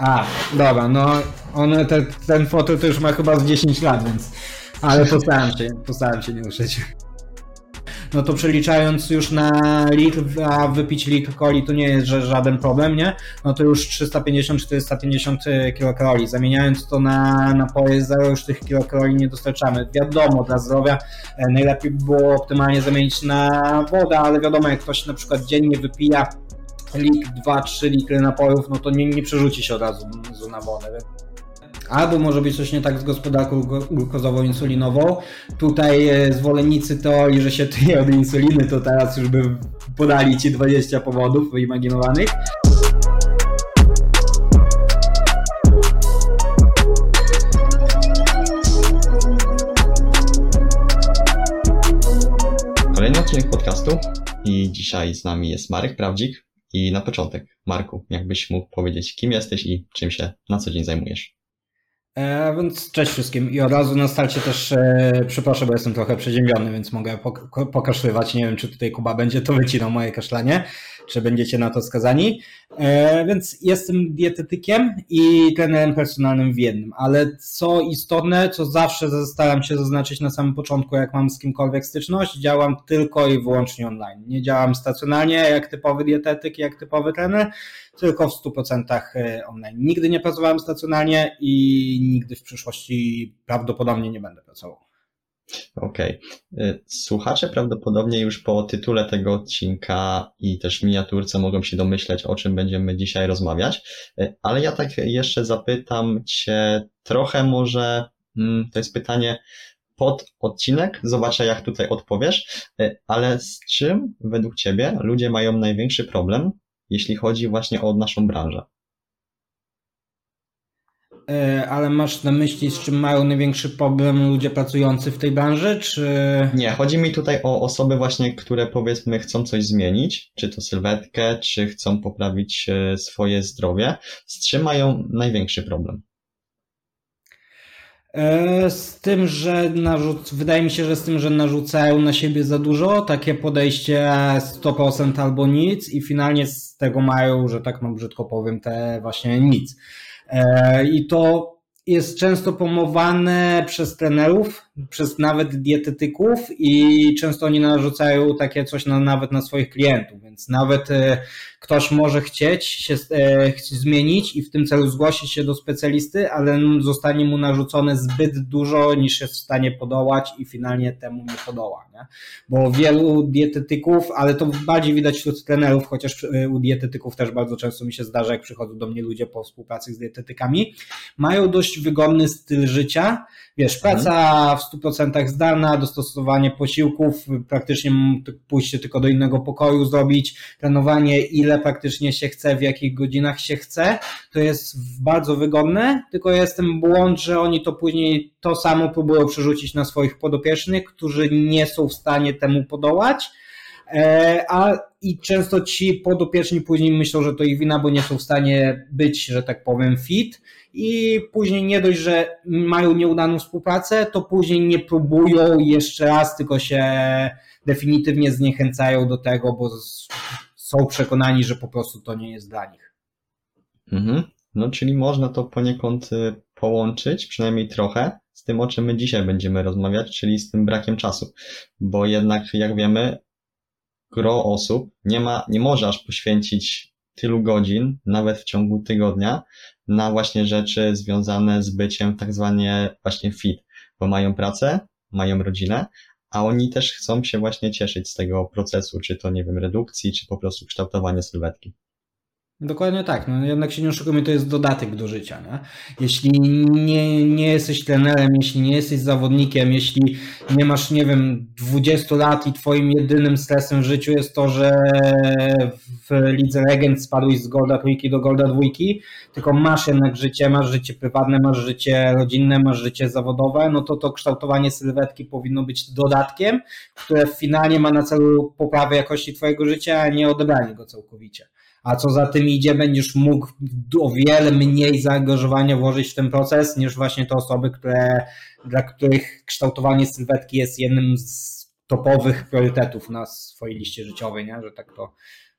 A, dobra, no on, te, ten fotel to już ma chyba z 10 lat, więc... Ale postaram się, postaram się nie ruszyć. No to przeliczając już na litr, a wypić litr coli to nie jest żaden problem, nie? No to już 350-450 kilokalori. Zamieniając to na napoje zero, już tych kilokalori nie dostarczamy. Wiadomo, dla zdrowia e, najlepiej by było optymalnie zamienić na wodę, ale wiadomo, jak ktoś na przykład dziennie wypija litr, 2-3 litry napojów, no to nie, nie przerzuci się od razu na wodę. Albo może być coś nie tak z gospodarką glukozową-insulinową. Tutaj e, zwolennicy teorii, że się tyje od insuliny, to teraz już by podali Ci 20 powodów wyimaginowanych. Kolejny odcinek podcastu i dzisiaj z nami jest Marek Prawdzik, i na początek, Marku, jakbyś mógł powiedzieć, kim jesteś i czym się na co dzień zajmujesz? E, więc cześć wszystkim i od razu na starcie też e, przepraszam, bo jestem trochę przeziębiony, więc mogę pok pokaszlywać. Nie wiem, czy tutaj Kuba będzie to wycinał moje kaszlanie, czy będziecie na to skazani. E, więc jestem dietetykiem i trenerem personalnym w jednym, ale co istotne, co zawsze staram się zaznaczyć na samym początku, jak mam z kimkolwiek styczność, działam tylko i wyłącznie online. Nie działam stacjonalnie jak typowy dietetyk, jak typowy trener, tylko w 100% e, online. Nigdy nie pracowałem stacjonalnie i nigdy w przyszłości prawdopodobnie nie będę pracował. Okej. Okay. Słuchacze prawdopodobnie już po tytule tego odcinka i też miniaturce mogą się domyśleć, o czym będziemy dzisiaj rozmawiać, e, ale ja tak jeszcze zapytam Cię trochę może, mm, to jest pytanie pod odcinek, zobaczę jak tutaj odpowiesz, e, ale z czym według Ciebie ludzie mają największy problem, jeśli chodzi właśnie o naszą branżę? E, ale masz na myśli, z czym mają największy problem ludzie pracujący w tej branży, czy... Nie, chodzi mi tutaj o osoby właśnie, które powiedzmy chcą coś zmienić, czy to sylwetkę, czy chcą poprawić e, swoje zdrowie. Z czym mają największy problem? E, z tym, że narzuc... wydaje mi się, że z tym, że narzucają na siebie za dużo, takie podejście 100% albo nic i finalnie z tego mają, że tak no brzydko powiem, te właśnie nic. E, I to jest często pomowane przez trenerów, przez nawet dietetyków i często oni narzucają takie coś na, nawet na swoich klientów, więc nawet e, ktoś może chcieć się e, zmienić i w tym celu zgłosić się do specjalisty, ale zostanie mu narzucone zbyt dużo niż jest w stanie podołać i finalnie temu nie podoła. Nie? Bo wielu dietetyków, ale to bardziej widać wśród trenerów, chociaż e, u dietetyków też bardzo często mi się zdarza, jak przychodzą do mnie ludzie po współpracy z dietetykami, mają dość wygodny styl życia, wiesz, praca mhm. w 100% zdalna, dostosowanie posiłków, praktycznie pójście tylko do innego pokoju zrobić, trenowanie ile praktycznie się chce, w jakich godzinach się chce, to jest bardzo wygodne, tylko jest ten błąd, że oni to później to samo próbują przerzucić na swoich podopiecznych, którzy nie są w stanie temu podołać, e, a i często ci podopieczni później myślą, że to ich wina, bo nie są w stanie być, że tak powiem, fit i później nie dość, że mają nieudaną współpracę, to później nie próbują jeszcze raz, tylko się definitywnie zniechęcają do tego, bo są przekonani, że po prostu to nie jest dla nich. Mhm. No, czyli można to poniekąd y, połączyć, przynajmniej trochę, z tym, o czym my dzisiaj będziemy rozmawiać, czyli z tym brakiem czasu. Bo jednak, jak wiemy, gro osób nie ma, nie może aż poświęcić tylu godzin, nawet w ciągu tygodnia, na właśnie rzeczy związane z byciem tak zwanie właśnie fit, bo mają pracę, mają rodzinę, a oni też chcą się właśnie cieszyć z tego procesu, czy to, nie wiem, redukcji, czy po prostu kształtowania sylwetki. Dokładnie tak. No, jednak się nie oszukujmy, to jest dodatek do życia. Nie? Jeśli nie, nie jesteś trenerem, jeśli nie jesteś zawodnikiem, jeśli nie masz, nie wiem, 20 lat i twoim jedynym stresem w życiu jest to, że w Lidze Legend spadłeś z Golda trójki do Golda dwójki, tylko masz jednak życie, masz życie prywatne, masz życie rodzinne, masz życie zawodowe, no to to kształtowanie sylwetki powinno być dodatkiem, które finalnie ma na celu poprawę jakości twojego życia, a nie odebranie go całkowicie a co za tym idzie, będziesz mógł o wiele mniej zaangażowania włożyć w ten proces niż właśnie te osoby, które, dla których kształtowanie sylwetki jest jednym z topowych priorytetów na swojej liście życiowej, nie? że tak to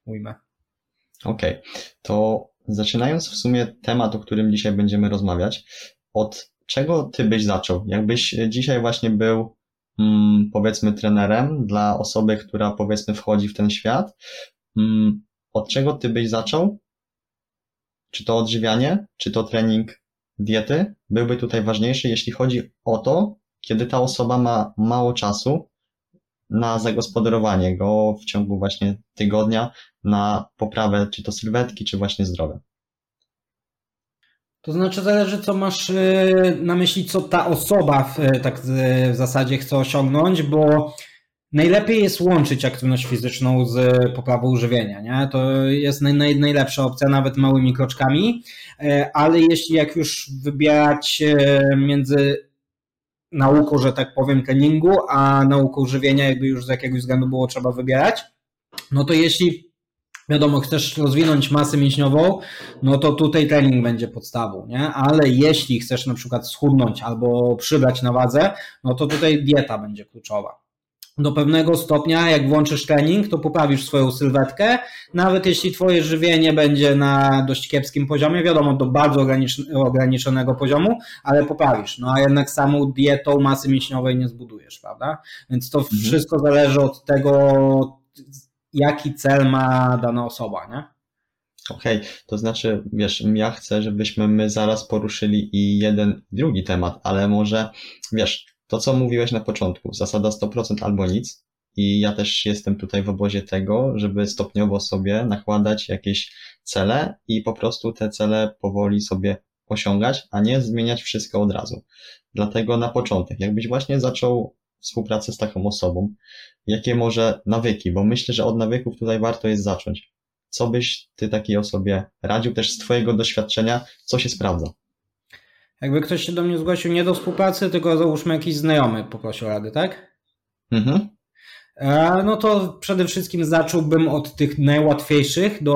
ujmę. Okej, okay. to zaczynając w sumie temat, o którym dzisiaj będziemy rozmawiać, od czego ty byś zaczął? Jakbyś dzisiaj właśnie był, mm, powiedzmy, trenerem dla osoby, która powiedzmy wchodzi w ten świat, mm, od czego ty byś zaczął? Czy to odżywianie, czy to trening diety byłby tutaj ważniejszy, jeśli chodzi o to, kiedy ta osoba ma mało czasu na zagospodarowanie go w ciągu właśnie tygodnia, na poprawę czy to sylwetki, czy właśnie zdrowia. To znaczy zależy, co masz y, na myśli, co ta osoba w, tak w zasadzie chce osiągnąć, bo najlepiej jest łączyć aktywność fizyczną z poprawą żywienia. Nie? To jest naj, naj, najlepsza opcja, nawet małymi kroczkami, y, ale jeśli jak już wybierać y, między nauką, że tak powiem, treningu, a nauką żywienia, jakby już z jakiegoś względu było trzeba wybierać, no to jeśli wiadomo, chcesz rozwinąć masę mięśniową, no to tutaj trening będzie podstawą, nie? Ale jeśli chcesz na przykład schudnąć albo przybrać na wadze, no to tutaj dieta będzie kluczowa do pewnego stopnia, jak włączysz trening, to poprawisz swoją sylwetkę, nawet jeśli twoje żywienie będzie na dość kiepskim poziomie, wiadomo, do bardzo ograniczonego poziomu, ale poprawisz. No a jednak samą dietą masy mięśniowej nie zbudujesz, prawda? Więc to mhm. wszystko zależy od tego, jaki cel ma dana osoba, nie? Okej, okay, to znaczy, wiesz, ja chcę, żebyśmy my zaraz poruszyli i jeden, drugi temat, ale może, wiesz, to, co mówiłeś na początku, zasada 100% albo nic. I ja też jestem tutaj w obozie tego, żeby stopniowo sobie nakładać jakieś cele i po prostu te cele powoli sobie osiągać, a nie zmieniać wszystko od razu. Dlatego na początek, jakbyś właśnie zaczął współpracę z taką osobą, jakie może nawyki, bo myślę, że od nawyków tutaj warto jest zacząć. Co byś ty takiej osobie radził też z twojego doświadczenia, co się sprawdza? Jakby ktoś się do mnie zgłosił nie do współpracy, tylko załóżmy jakiś znajomy poprosił rady, tak? Mhm. E, no to przede wszystkim zacząłbym od tych najłatwiejszych do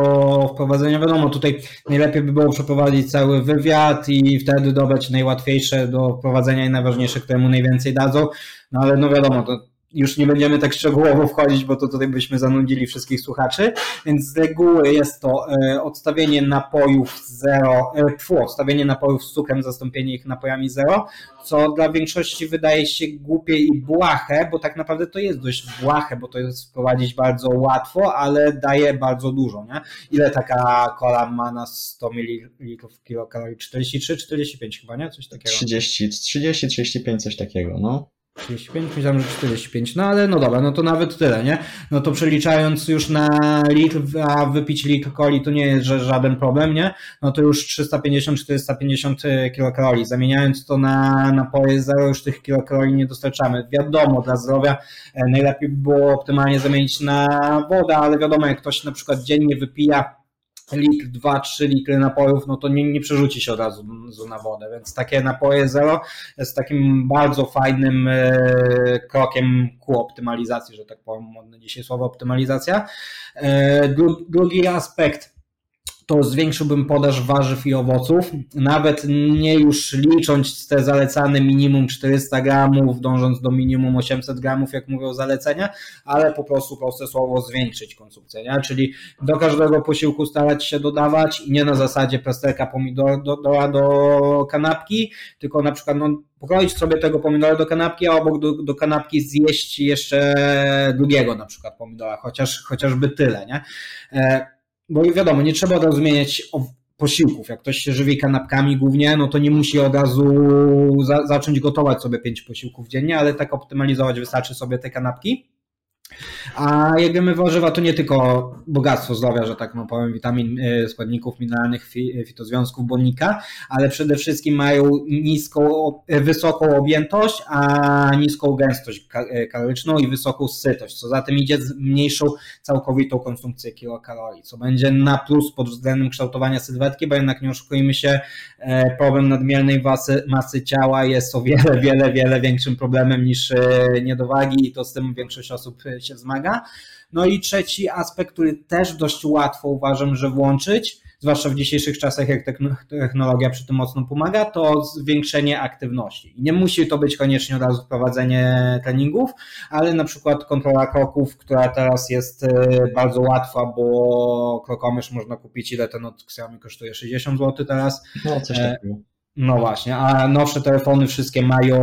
wprowadzenia. Wiadomo, tutaj najlepiej by było przeprowadzić cały wywiad i wtedy dobrać najłatwiejsze do wprowadzenia i najważniejsze, które mu najwięcej dadzą. No ale no wiadomo, to już nie będziemy tak szczegółowo wchodzić, bo to tutaj byśmy zanudzili wszystkich słuchaczy, więc z reguły jest to e, odstawienie napojów zero, tfu, odstawienie napojów z cukrem, zastąpienie ich napojami zero, co dla większości wydaje się głupie i błahe, bo tak naprawdę to jest dość błahe, bo to jest wprowadzić bardzo łatwo, ale daje bardzo dużo, nie? Ile taka kola ma na 100 ml kilokalorii? 43, 45 chyba, nie? Coś takiego. 30, 30, 35, coś takiego, no. 35, myślałem, że 45, no ale no dobra, no to nawet tyle, nie? No to przeliczając już na litr, a wypić litr coli to nie jest żaden problem, nie? No to już 350-450 e, kilokalorii. Zamieniając to na napoje zero, już tych kilokalorii nie dostarczamy. Wiadomo, dla zdrowia e, najlepiej by było optymalnie zamienić na wodę, ale wiadomo, jak ktoś na przykład dziennie wypija litr, 2-3 litry napojów, no to nie, nie przerzuci się od razu na wodę, więc takie napoje zero jest takim bardzo fajnym e, krokiem ku optymalizacji, że tak powiem, modne dzisiaj słowo optymalizacja. E, drugi aspekt to zwiększyłbym podaż warzyw i owoców, nawet nie już licząc te zalecane minimum 400 gramów, dążąc do minimum 800 gramów, jak mówią zalecenia, ale po prostu procesowo zwiększyć konsumpcję, nie? czyli do każdego posiłku starać się dodawać i nie na zasadzie plasterka pomidora do, do, do kanapki, tylko na przykład no, pokroić sobie tego pomidora do kanapki, a obok do, do kanapki zjeść jeszcze drugiego na przykład pomidora, chociaż, chociażby tyle, nie? Bo wiadomo, nie trzeba od razu zmieniać posiłków. Jak ktoś się żywi kanapkami głównie, no to nie musi od razu za, zacząć gotować sobie pięć posiłków dziennie, ale tak optymalizować wystarczy sobie te kanapki. A jak wiemy, warzywa to nie tylko bogactwo zdrowia, że tak no powiem, witamin, e, składników mineralnych, fitozwiązków, błonnika, ale przede wszystkim mają niską, e, wysoką objętość, a niską gęstość e, kaloryczną i wysoką sytość, co za tym idzie z mniejszą całkowitą konsumpcję kilokalorii, co będzie na plus pod względem kształtowania sylwetki, bo jednak nie oszukujmy się, problem nadmiernej masy, masy ciała jest o wiele, wiele, wiele większym problemem niż niedowagi i to z tym większość osób się wzmaga. No i trzeci aspekt, który też dość łatwo uważam, że włączyć, zwłaszcza w dzisiejszych czasach, jak technologia przy tym mocno pomaga, to zwiększenie aktywności. I nie musi to być koniecznie od razu wprowadzenie treningów, ale na przykład kontrola kroków, która teraz jest e, bardzo łatwa, bo krokomierz można kupić, ile ten od Xiaomi kosztuje? 60 zł teraz. No, coś takiego. No właśnie, a nowsze telefony wszystkie mają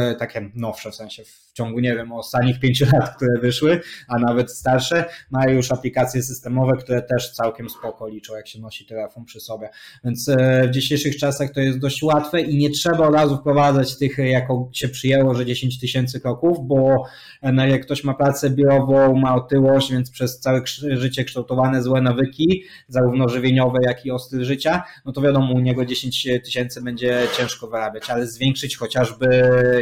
e, takie nowsze w sensie w ciągu, nie wiem, ostatnich pięciu lat, które wyszły, a nawet starsze, mają już aplikacje systemowe, które też całkiem spoko liczą, jak się nosi telefon przy sobie. Więc e, w dzisiejszych czasach to jest dość łatwe i nie trzeba od razu wprowadzać tych, jako się przyjęło, że 10 tysięcy kroków, bo e, no, jak ktoś ma pracę biurową, ma otyłość, więc przez całe życie kształtowane złe nawyki, zarówno żywieniowe, jak i o styl życia, no to wiadomo, u niego 10 tysięcy będzie ciężko wyrabiać, ale zwiększyć chociażby,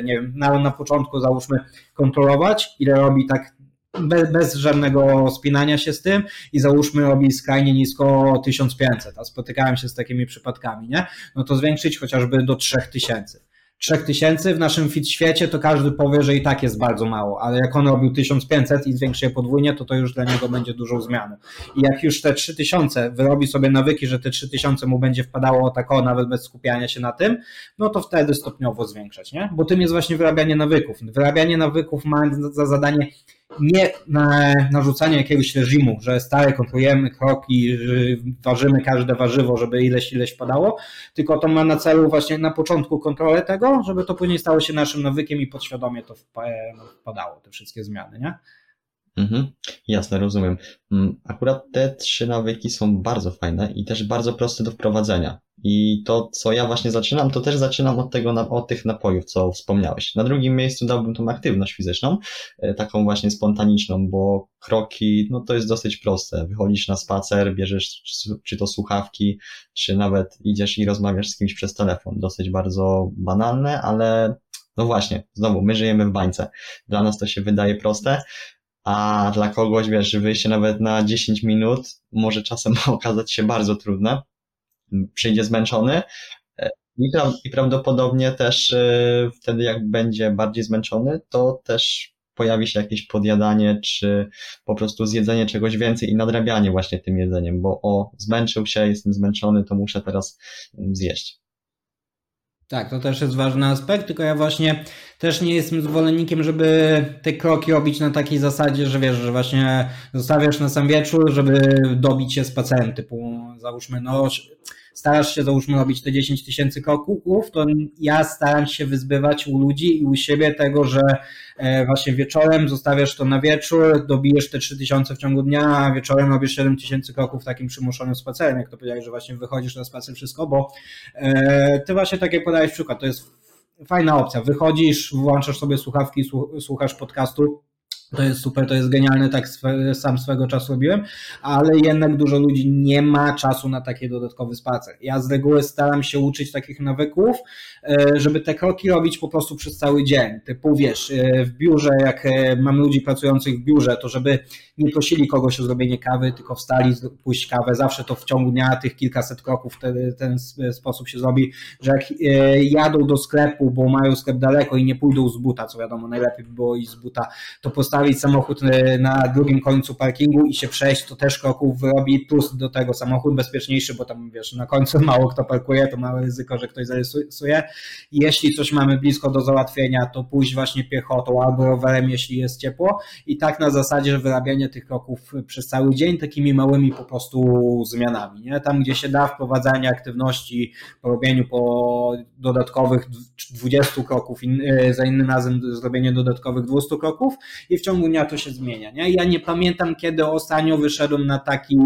nie wiem, na, na początku załóżmy kontrolować, ile robi tak bez, bez, żadnego spinania się z tym i załóżmy robi skrajnie nisko 1500, a spotykałem się z takimi przypadkami, nie? No to zwiększyć chociażby do 3000. 3000 w naszym fit świecie, to każdy powie, że i tak jest bardzo mało, ale jak on robił 1500 i zwiększy je podwójnie, to to już dla niego będzie dużą zmianą. I jak już te 3000 wyrobi sobie nawyki, że te 3000 mu będzie wpadało tak o, nawet bez skupiania się na tym, no to wtedy stopniowo zwiększać, nie? Bo tym jest właśnie wyrabianie nawyków. Wyrabianie nawyków ma za zadanie nie na narzucanie jakiegoś reżimu, że stale kontrolujemy kroki, ważymy każde warzywo, żeby ileś, ileś padało, tylko to ma na celu właśnie na początku kontrolę tego, żeby to później stało się naszym nawykiem i podświadomie to wpadało, te wszystkie zmiany, nie? Mhm, jasne, rozumiem. Mm, akurat te trzy nawyki są bardzo fajne i też bardzo proste do wprowadzenia. I to, co ja właśnie zaczynam, to też zaczynam od tego, od tych napojów, co wspomniałeś. Na drugim miejscu dałbym tą aktywność fizyczną, e, taką właśnie spontaniczną, bo kroki, no to jest dosyć proste. Wychodzisz na spacer, bierzesz czy to słuchawki, czy nawet idziesz i rozmawiasz z kimś przez telefon. Dosyć bardzo banalne, ale no właśnie, znowu, my żyjemy w bańce. Dla nas to się wydaje proste, a dla kogoś, wiesz, wyjście nawet na 10 minut może czasem okazać się bardzo trudne. Przyjdzie zmęczony e, i, pra i prawdopodobnie też yy, wtedy, jak będzie bardziej zmęczony, to też pojawi się jakieś podjadanie, czy po prostu zjedzenie czegoś więcej i nadrabianie właśnie tym jedzeniem, bo o, zmęczył się, jestem zmęczony, to muszę teraz zjeść. Tak, to też jest ważny aspekt, tylko ja właśnie też nie jestem zwolennikiem, żeby te kroki robić na takiej zasadzie, że wiesz, że właśnie zostawiasz na sam wieczór, żeby dobić się spacerem, typu załóżmy, no starasz się załóżmy robić te 10 tysięcy kroków, to ja staram się wyzbywać u ludzi i u siebie tego, że e, właśnie wieczorem zostawiasz to na wieczór, dobijesz te 3000 w ciągu dnia, a wieczorem robisz 7 tysięcy kroków takim przymuszonym spacerem, jak to powiedziałeś, że właśnie wychodzisz na spacer wszystko, bo e, ty właśnie takie podałeś przykład, to jest fajna opcja, wychodzisz, włączasz sobie słuchawki, słuchasz podcastu, to jest super, to jest genialne, tak sam swego czasu robiłem, ale jednak dużo ludzi nie ma czasu na taki dodatkowy spacer. Ja z reguły staram się uczyć takich nawyków, e, żeby te kroki robić po prostu przez cały dzień. Typu wiesz, e, w biurze, jak e, mam ludzi pracujących w biurze, to żeby nie prosili kogoś o zrobienie kawy, tylko wstali, pójść kawę. Zawsze to w ciągu dnia tych kilkaset kroków w ten sposób się zrobi, że jak jadą do sklepu, bo mają sklep daleko i nie pójdą z buta, co wiadomo, najlepiej by było iść z buta, to postawić samochód na drugim końcu parkingu i się przejść, to też kroków robi plus do tego samochód bezpieczniejszy, bo tam wiesz, na końcu mało kto parkuje, to małe ryzyko, że ktoś zarysuje. Jeśli coś mamy blisko do załatwienia, to pójść właśnie piechotą albo rowerem, jeśli jest ciepło i tak na zasadzie, że wyrabianie tych kroków przez cały dzień takimi małymi po prostu zmianami. Nie? Tam, gdzie się da wprowadzanie aktywności po robieniu po dodatkowych 20 kroków, e, za innym razem zrobienie dodatkowych 200 kroków i w ciągu dnia to się zmienia. Nie? Ja nie pamiętam, kiedy ostatnio wyszedłem na taki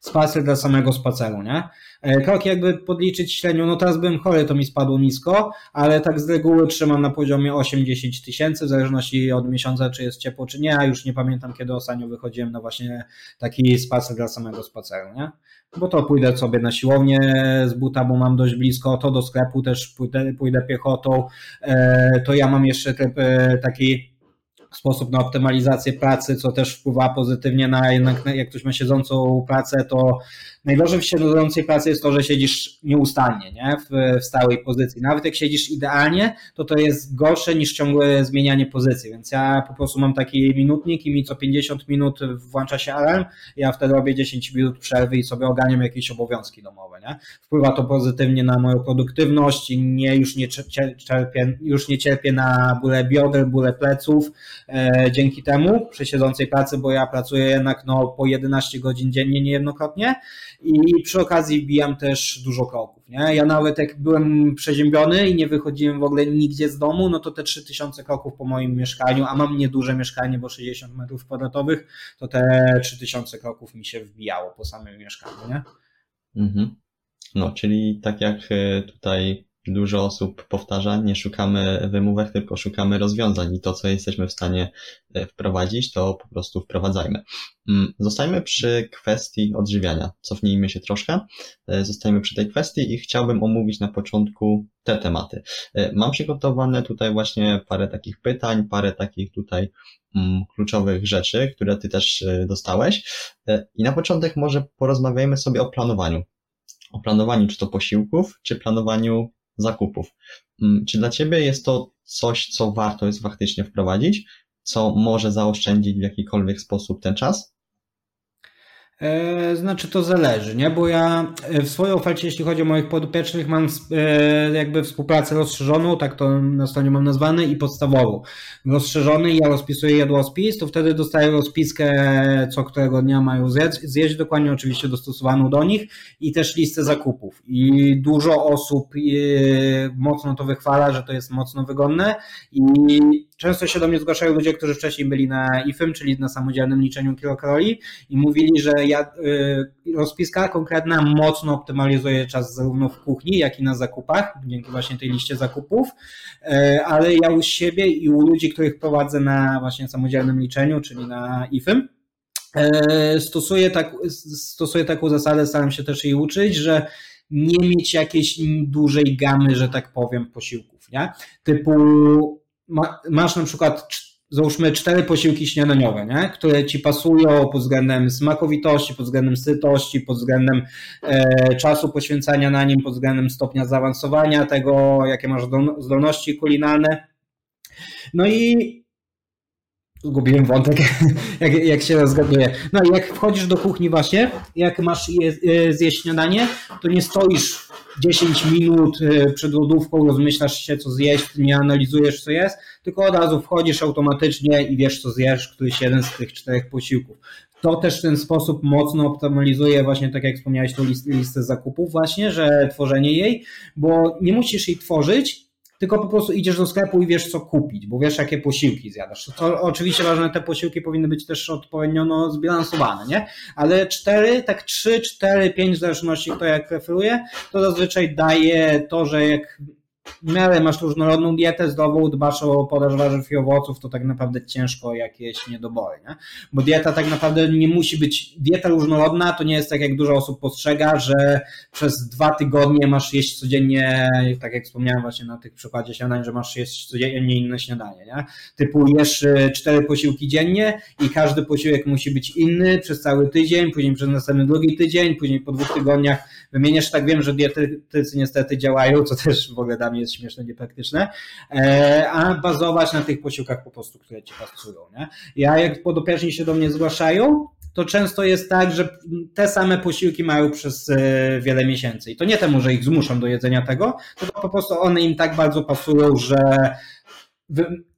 spacer dla samego spaceru, nie? E, krok jakby podliczyć średnio, no teraz byłem chory, to mi spadło nisko, ale tak z reguły trzymam na poziomie 8-10 tysięcy, w zależności od miesiąca, czy jest ciepło, czy nie, a już nie pamiętam, kiedy ostatnio wychodziłem na właśnie taki spacer dla samego spaceru, nie? Bo to pójdę sobie na siłownię z buta, bo mam dość blisko, to do sklepu też pójdę, pójdę piechotą, e, to ja mam jeszcze e, taki sposób na optymalizację pracy, co też wpływa pozytywnie na jednak, jak ktoś ma siedzącą pracę, to najgorzej w siedzącej pracy jest to, że siedzisz nieustannie, nie? W, w stałej pozycji. Nawet jak siedzisz idealnie, to to jest gorsze niż ciągłe zmienianie pozycji, więc ja po prostu mam taki minutnik i mi co 50 minut włącza się alarm, ja wtedy robię 10 minut przerwy i sobie oganiam jakieś obowiązki domowe, nie? Wpływa to pozytywnie na moją produktywność i nie, już, nie cierpię, już nie cierpię na bóle bioder, bóle pleców e, dzięki temu przy siedzącej pracy, bo ja pracuję jednak no, po 11 godzin dziennie niejednokrotnie i przy okazji wbijam też dużo kroków. Nie? Ja nawet jak byłem przeziębiony i nie wychodziłem w ogóle nigdzie z domu, no to te 3000 kroków po moim mieszkaniu, a mam nieduże mieszkanie, bo 60 metrów kwadratowych, to te 3000 kroków mi się wbijało po samym mieszkaniu. Nie? Mhm. No, czyli tak jak e, tutaj dużo osób powtarza, nie szukamy wymówek, tylko szukamy rozwiązań i to, co jesteśmy w stanie e, wprowadzić, to po prostu wprowadzajmy. Mm, zostajmy przy kwestii odżywiania. Cofnijmy się troszkę. E, zostajmy przy tej kwestii i chciałbym omówić na początku te tematy. E, mam przygotowane tutaj właśnie parę takich pytań, parę takich tutaj mm, kluczowych rzeczy, które ty też dostałeś. I na początek może porozmawiajmy sobie o planowaniu. O planowaniu czy to posiłków, czy planowaniu zakupów. Mm, czy dla Ciebie jest to coś, co warto jest faktycznie wprowadzić, co może zaoszczędzić w jakikolwiek sposób ten czas? E, znaczy to zależy, nie? Bo ja e, w swojej ofercie, jeśli chodzi o moich podopiecznych, mam e, jakby współpracę rozszerzoną, tak to na stronie mam nazwane, i podstawową. Rozszerzony, ja rozpisuję jadłospis, to wtedy dostaję rozpiskę, co którego dnia mają zjeść, zjeść dokładnie oczywiście dostosowaną do nich i też listę zakupów. I dużo osób mocno to wychwala, że to jest mocno wygodne i często się do mnie zgłaszają ludzie, którzy wcześniej byli na IFM, czyli na samodzielnym liczeniu kilokalori i mówili, że ja, y, rozpiska konkretna mocno optymalizuje czas zarówno w kuchni, jak i na zakupach, dzięki właśnie tej liście zakupów, y, ale ja u siebie i u ludzi, których prowadzę na właśnie samodzielnym liczeniu, czyli na IFM, y, stosuję, tak, stosuję taką zasadę, staram się też jej uczyć, że nie mieć jakiejś dużej gamy, że tak powiem, posiłków, nie? Typu masz na przykład załóżmy cztery posiłki śniadaniowe, nie? które ci pasują pod względem smakowitości, pod względem sytości, pod względem e, czasu poświęcania na nim, pod względem stopnia zaawansowania tego, jakie masz zdolności kulinarne. No i zgubiłem wątek, jak, jak się rozgaduje. No i jak wchodzisz do kuchni właśnie, jak masz je, e, zjeść śniadanie, to nie stoisz 10 minut e, przed lodówką, rozmyślasz się co zjeść, nie analizujesz co jest, tylko od razu wchodzisz automatycznie i wiesz co zjesz, któryś jeden z tych czterech posiłków. To też w ten sposób mocno optymalizuje właśnie, tak jak wspomniałeś, tą listę zakupów właśnie, że tworzenie jej, bo nie musisz jej tworzyć, tylko po prostu idziesz do sklepu i wiesz, co kupić, bo wiesz, jakie posiłki zjadasz. To oczywiście ważne, te posiłki powinny być też odpowiednio no, zbilansowane, nie? Ale cztery, tak trzy, cztery, pięć, w zależności kto jak preferuje, to zazwyczaj daje to, że jak w miarę masz różnorodną dietę zdrową, dbasz o podaż warzyw i owoców, to tak naprawdę ciężko jakieś niedobory, nie? Bo dieta tak naprawdę nie musi być, dieta różnorodna to nie jest tak jak dużo osób postrzega, że przez dwa tygodnie masz jeść codziennie, tak jak wspomniałem właśnie na tych przykładzie śniadań, że masz jeść codziennie inne śniadanie, nie? Typu jesz y, cztery posiłki dziennie i każdy posiłek musi być inny przez cały tydzień, później przez następny drugi tydzień, później po dwóch tygodniach wymieniasz, tak wiem, że dietetycy niestety działają, co też w ogóle dla mnie jest śmieszne, niepraktyczne, e, a bazować na tych posiłkach po prostu, które ci pasują. Nie? Ja jak podopieczni się do mnie zgłaszają, to często jest tak, że te same posiłki mają przez e, wiele miesięcy. I to nie temu, że ich zmuszam do jedzenia tego, tylko po prostu one im tak bardzo pasują, że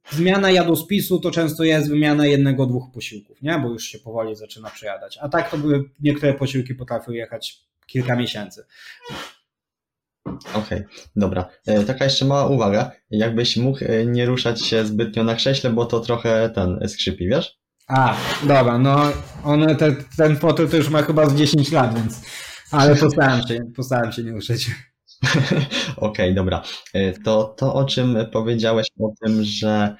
zmiana jadłospisu to często jest wymiana jednego, dwóch posiłków, nie? bo już się powoli zaczyna przejadać. A tak to by niektóre posiłki potrafią jechać kilka miesięcy. Okej, okay, dobra. E, taka jeszcze mała uwaga. Jakbyś mógł e, nie ruszać się zbytnio na krześle, bo to trochę ten skrzypi, wiesz? A, dobra, no on, te, ten fotel to już ma chyba z 10 lat, więc. Ale postaram się, postaram się nie ruszyć. Okej, okay, dobra. E, to to, o czym powiedziałeś o tym, że e,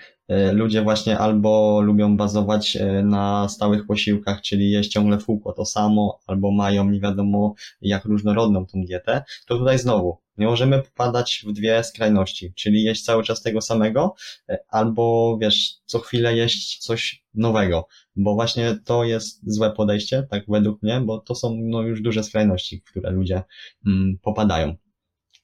ludzie właśnie albo lubią bazować e, na stałych posiłkach, czyli jeść ciągle w kółko to samo, albo mają nie wiadomo jak różnorodną tą dietę, to tutaj znowu nie możemy popadać w dwie skrajności, czyli jeść cały czas tego samego, albo wiesz, co chwilę jeść coś nowego, bo właśnie to jest złe podejście, tak według mnie, bo to są no, już duże skrajności, w które ludzie mm, popadają.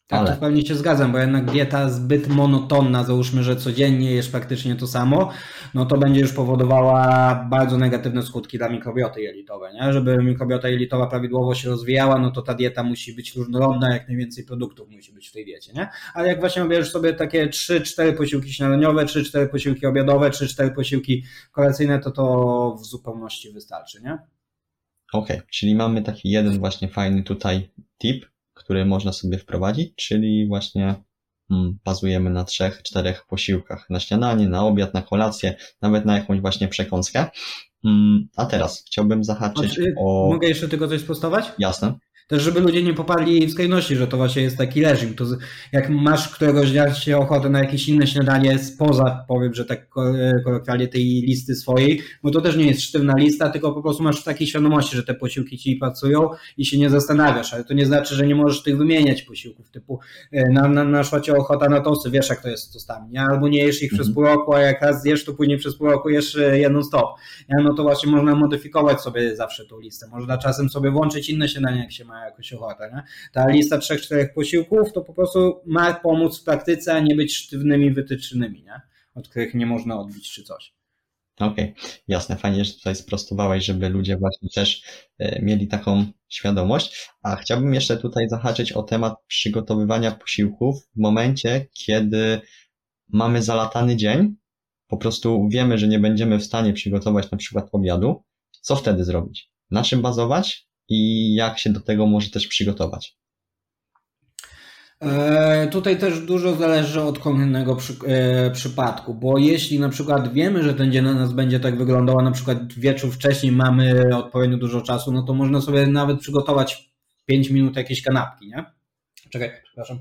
Tak, Ale... to w pełni się zgadzam, bo jednak dieta zbyt monotonna, załóżmy, że codziennie jesz praktycznie to samo, no to będzie już powodowała bardzo negatywne skutki dla mikrobioty jelitowej, nie? Żeby mikrobiota jelitowa prawidłowo się rozwijała, no to ta dieta musi być różnorodna, jak najwięcej produktów musi być w tej diecie, nie? Ale jak właśnie bierzesz sobie takie 3-4 posiłki śniadaniowe, 3-4 posiłki obiadowe, 3-4 posiłki kolacyjne, to to w zupełności wystarczy, nie? Okej, okay, czyli mamy taki jeden właśnie fajny tutaj tip, który można sobie wprowadzić, czyli właśnie hmm, bazujemy na trzech, czterech posiłkach. Na śniadanie, na obiad, na kolację, nawet na jakąś właśnie przekąskę. Hmm, a teraz chciałbym zahaczyć o... Mogę jeszcze tylko coś sprostować? Jasne. Też, żeby ludzie nie popadli w skrajności, że to właśnie jest taki reżim. To jak masz któregoś dnia się ochotę na jakieś inne śniadanie spoza, powiem, że tak kolokwialnie tej listy swojej, bo to też nie jest sztywna lista, tylko po prostu masz w takiej świadomości, że te posiłki ci pracują i się nie zastanawiasz, ale to nie znaczy, że nie możesz tych wymieniać posiłków, typu e, na, na, naszła cię ochota na tosy, wiesz jak to jest z tostami, nie? albo nie jesz ich mhm. przez pół roku, a jak raz zjesz, to później przez pół roku jesz e, jedną stop. Nie? No to właśnie można modyfikować sobie zawsze tą listę. Można czasem sobie włączyć inne śniadania, jak się ma ma jakoś ochotę. Nie? Ta lista trzech, czterech posiłków to po prostu ma pomóc w praktyce, a nie być sztywnymi wytycznymi, nie? od których nie można odbić czy coś. Okej, okay. jasne, fajnie, że tutaj sprostowałeś, żeby ludzie właśnie też e, mieli taką świadomość. A chciałbym jeszcze tutaj zahaczyć o temat przygotowywania posiłków w momencie, kiedy mamy zalatany dzień, po prostu wiemy, że nie będziemy w stanie przygotować na przykład obiadu. Co wtedy zrobić? Na czym bazować? I jak się do tego może też przygotować? E, tutaj też dużo zależy od konkretnego przy, e, przypadku, bo jeśli na przykład wiemy, że ten dzień na nas będzie tak wyglądał, a na przykład wieczór wcześniej mamy odpowiednio dużo czasu, no to można sobie nawet przygotować 5 minut jakieś kanapki, nie? Czekaj, przepraszam.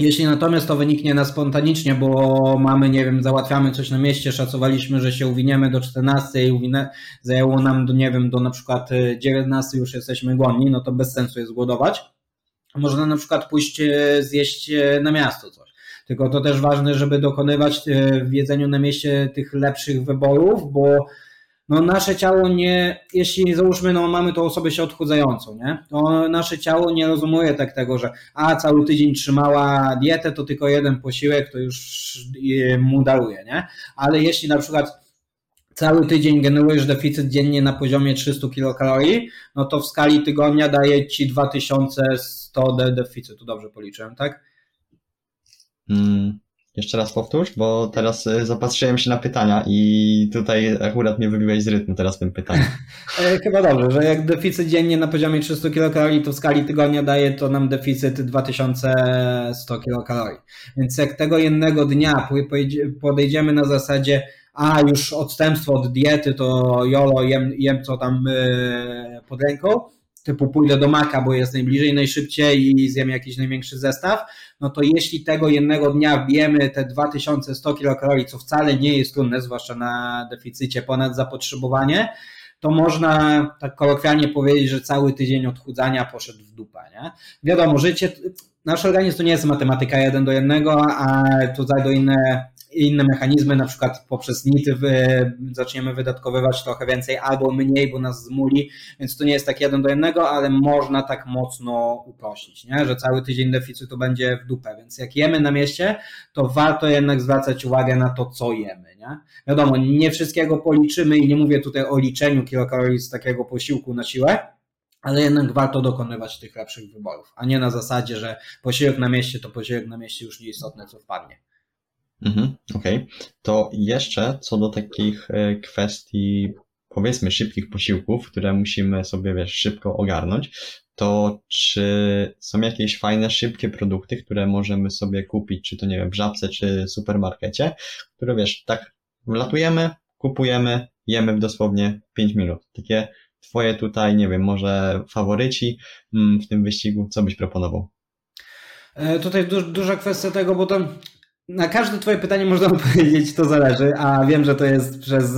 Jeśli natomiast to wyniknie na spontanicznie, bo mamy, nie wiem, załatwiamy coś na mieście, szacowaliśmy, że się uwiniemy do 14 i uwinę, zajęło nam do, nie wiem, do na przykład 19 już jesteśmy głodni, no to bez sensu jest głodować. Można na przykład pójść e, zjeść e, na miasto coś. Tylko to też ważne, żeby dokonywać w jedzeniu na mieście tych lepszych wyborów, bo no nasze ciało nie, jeśli załóżmy, no mamy tą osobę się odchudzającą, nie? To nasze ciało nie rozumuje tak tego, że a cały tydzień trzymała dietę, to tylko jeden posiłek, to już mu daruje, nie? Ale jeśli na przykład cały tydzień generujesz deficyt dziennie na poziomie 300 kilokalorii, no to w skali tygodnia daje ci 2100 de deficytu, dobrze policzyłem, tak? Hmm. Jeszcze raz powtórz, bo teraz y, zapatrzyłem się na pytania i tutaj akurat mnie wybiłeś z rytmu teraz tym pytaniem. Chyba dobrze, że jak deficyt dziennie na poziomie 300 kilokalorii, to w skali tygodnia daje to nam deficyt 2100 kilokalorii. Więc jak tego jednego dnia podejdziemy na zasadzie, a już odstępstwo od diety, to jolo, jem, jem co tam e, pod ręką, typu pójdę do Maka, bo jest najbliżej, najszybciej i zjem jakiś największy zestaw, no to jeśli tego jednego dnia wiemy te 2100 kilokalorii, co wcale nie jest trudne, zwłaszcza na deficycie ponad zapotrzebowanie, to można tak kolokwialnie powiedzieć, że cały tydzień odchudzania poszedł w dupę. Nie? Wiadomo, życie, nasz organizm to nie jest matematyka jeden do jednego, a tutaj do inne inne mechanizmy, na przykład poprzez NIT zaczniemy wydatkowywać trochę więcej albo mniej, bo nas zmuli, więc to nie jest tak jeden do jednego, ale można tak mocno uprościć, nie? że cały tydzień deficytu będzie w dupę, więc jak jemy na mieście, to warto jednak zwracać uwagę na to, co jemy. Nie? Wiadomo, nie wszystkiego policzymy i nie mówię tutaj o liczeniu kilokalorii z takiego posiłku na siłę, ale jednak warto dokonywać tych lepszych wyborów, a nie na zasadzie, że posiłek na mieście to posiłek na mieście już nieistotne, co wpadnie. Mhm, Okej. Okay. To jeszcze co do takich e, kwestii, powiedzmy, szybkich posiłków, które musimy sobie, wiesz, szybko ogarnąć, to czy są jakieś fajne, szybkie produkty, które możemy sobie kupić, czy to nie wiem, w żabce, czy supermarkecie, które wiesz, tak wlatujemy, kupujemy, jemy w dosłownie 5 minut. Takie twoje tutaj, nie wiem, może faworyci mm, w tym wyścigu, co byś proponował? E, tutaj du duża kwestia tego, bo to na każde twoje pytanie można odpowiedzieć, to zależy, a wiem, że to jest przez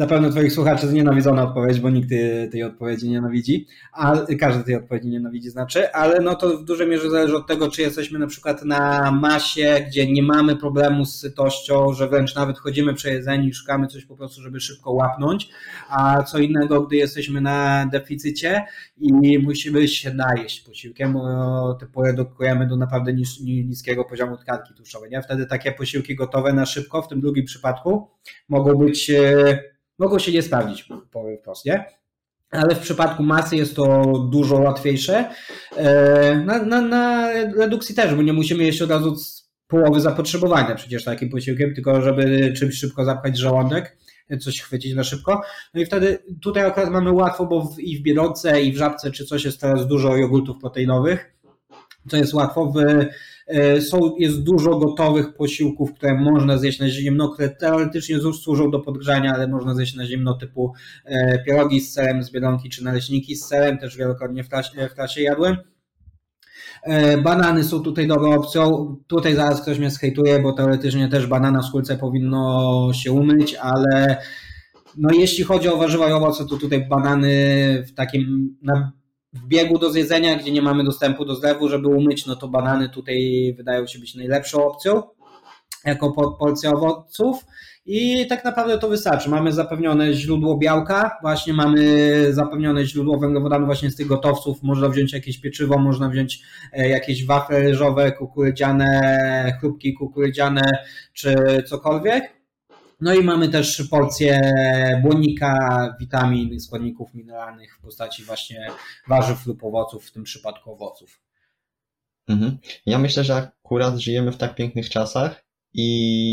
e, Zapewne Twoich słuchaczy znienawidzona odpowiedź, bo nikt tej odpowiedzi nienawidzi, a każdy tej odpowiedzi nienawidzi znaczy, ale no to w dużej mierze zależy od tego, czy jesteśmy na przykład na masie, gdzie nie mamy problemu z sytością, że wręcz nawet chodzimy przejedzeni i szukamy coś po prostu, żeby szybko łapnąć, a co innego, gdy jesteśmy na deficycie i musimy się najeść posiłkiem, bo typu redukujemy do naprawdę nis niskiego poziomu tkanki tłuszczowej. Nie? Wtedy takie posiłki gotowe na szybko, w tym drugim przypadku, mogą być e, mogą się nie sprawdzić, powiem wprost, nie? Ale w przypadku masy jest to dużo łatwiejsze. E, na, na, na redukcji też, bo nie musimy jeść od razu połowy zapotrzebowania przecież takim posiłkiem, tylko żeby czymś szybko zapchać żołądek, coś chwycić na szybko. No i wtedy tutaj akurat mamy łatwo, bo w, i w Biedronce, i w Żabce, czy coś jest teraz dużo jogurtów proteinowych, co jest łatwo. E, są, jest dużo gotowych posiłków, które można zjeść na zimno, które teoretycznie służą do podgrzania, ale można zjeść na zimno typu e, pierogi z serem z Biedronki czy naleśniki z serem, też wielokrotnie w trasie, w trasie jadłem. E, banany są tutaj dobrą opcją. Tutaj zaraz ktoś mnie skejtuje, bo teoretycznie też banana w kulce powinno się umyć, ale no jeśli chodzi o warzywa i owoce, to tutaj banany w takim na w biegu do zjedzenia, gdzie nie mamy dostępu do zlewu, żeby umyć, no to banany tutaj wydają się być najlepszą opcją jako porcja owoców. I tak naprawdę to wystarczy. Mamy zapewnione źródło białka, właśnie mamy zapewnione źródło węglowodanów właśnie z tych gotowców, można wziąć jakieś pieczywo, można wziąć e, jakieś wafle ryżowe, kukurydziane, chrupki kukurydziane czy cokolwiek no i mamy też porcję błonnika, witamin, składników mineralnych w postaci właśnie warzyw lub owoców, w tym przypadku owoców. Mhm. Ja myślę, że akurat żyjemy w tak pięknych czasach i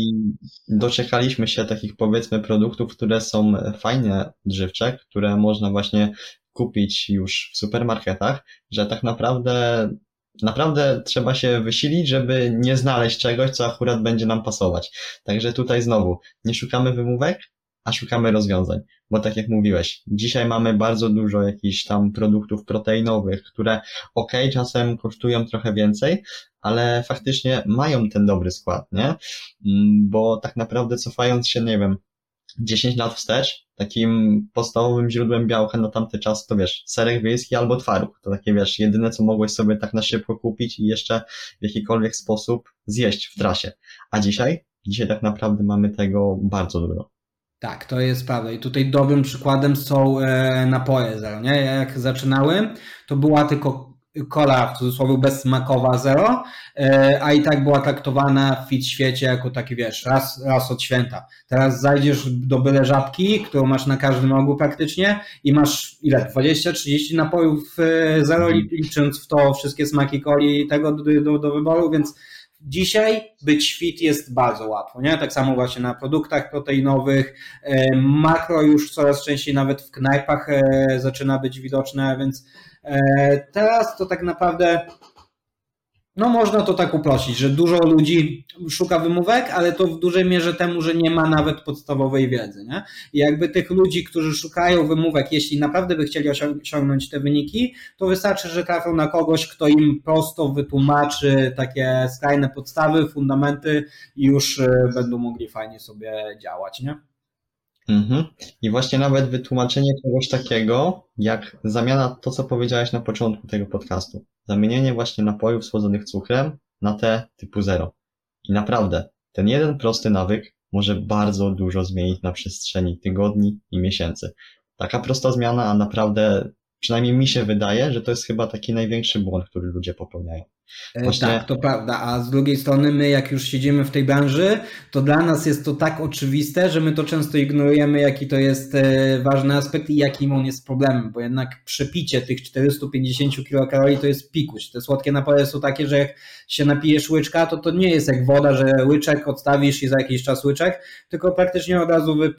doczekaliśmy się takich powiedzmy produktów, które są fajne odżywcze, które można właśnie kupić już w supermarketach, że tak naprawdę naprawdę trzeba się wysilić, żeby nie znaleźć czegoś, co akurat będzie nam pasować. Także tutaj znowu, nie szukamy wymówek, a szukamy rozwiązań. Bo tak jak mówiłeś, dzisiaj mamy bardzo dużo jakichś tam produktów proteinowych, które ok, czasem kosztują trochę więcej, ale faktycznie mają ten dobry skład, nie? Mm, bo tak naprawdę cofając się, nie wiem, 10 lat wstecz, takim podstawowym źródłem białka na tamty czas to wiesz, serek wiejski albo twaróg. To takie wiesz, jedyne co mogłeś sobie tak na szybko kupić i jeszcze w jakikolwiek sposób zjeść w trasie. A dzisiaj? Dzisiaj tak naprawdę mamy tego bardzo dużo. Tak, to jest prawda. I tutaj dobrym przykładem są e, napoje zero. Nie? Jak zaczynałem, to była tylko kola w cudzysłowie bezsmakowa zero, e, a i tak była traktowana w fit świecie jako taki, wiesz, raz, raz od święta. Teraz zajdziesz do byle żabki, którą masz na każdym rogu praktycznie i masz ile? 20-30 napojów e, zero, licząc w to wszystkie smaki coli tego do, do, do wyboru, więc Dzisiaj być fit jest bardzo łatwo, nie? Tak samo właśnie na produktach proteinowych. E, makro już coraz częściej nawet w knajpach zaczyna być widoczne, więc teraz to tak naprawdę no można to tak uprościć, że dużo ludzi szuka wymówek, ale to w dużej mierze temu, że nie ma nawet podstawowej wiedzy. Nie? I jakby tych ludzi, którzy szukają wymówek, jeśli naprawdę by chcieli osiągnąć te wyniki, to wystarczy, że trafią na kogoś, kto im prosto wytłumaczy takie skrajne podstawy, fundamenty i już e, będą mogli fajnie sobie działać. Nie? Mhm. I właśnie nawet wytłumaczenie czegoś takiego, jak zamiana, to co powiedziałeś na początku tego podcastu. Zamienienie właśnie napojów słodzonych cukrem na te typu zero. I naprawdę, ten jeden prosty nawyk może bardzo dużo zmienić na przestrzeni tygodni i miesięcy. Taka prosta zmiana, a naprawdę Przynajmniej mi się wydaje, że to jest chyba taki największy błąd, który ludzie popełniają. E, Właśnie... Tak, to prawda. A z drugiej strony, my jak już siedzimy w tej branży, to dla nas jest to tak oczywiste, że my to często ignorujemy, jaki to jest e, ważny aspekt i jakim on jest problemem, bo jednak przepicie tych 450 kilokalori to jest pikuś. Te słodkie napoje są takie, że jak się napijesz łyczka, to to nie jest jak woda, że łyczek odstawisz i za jakiś czas łyczek, tylko praktycznie od razu wy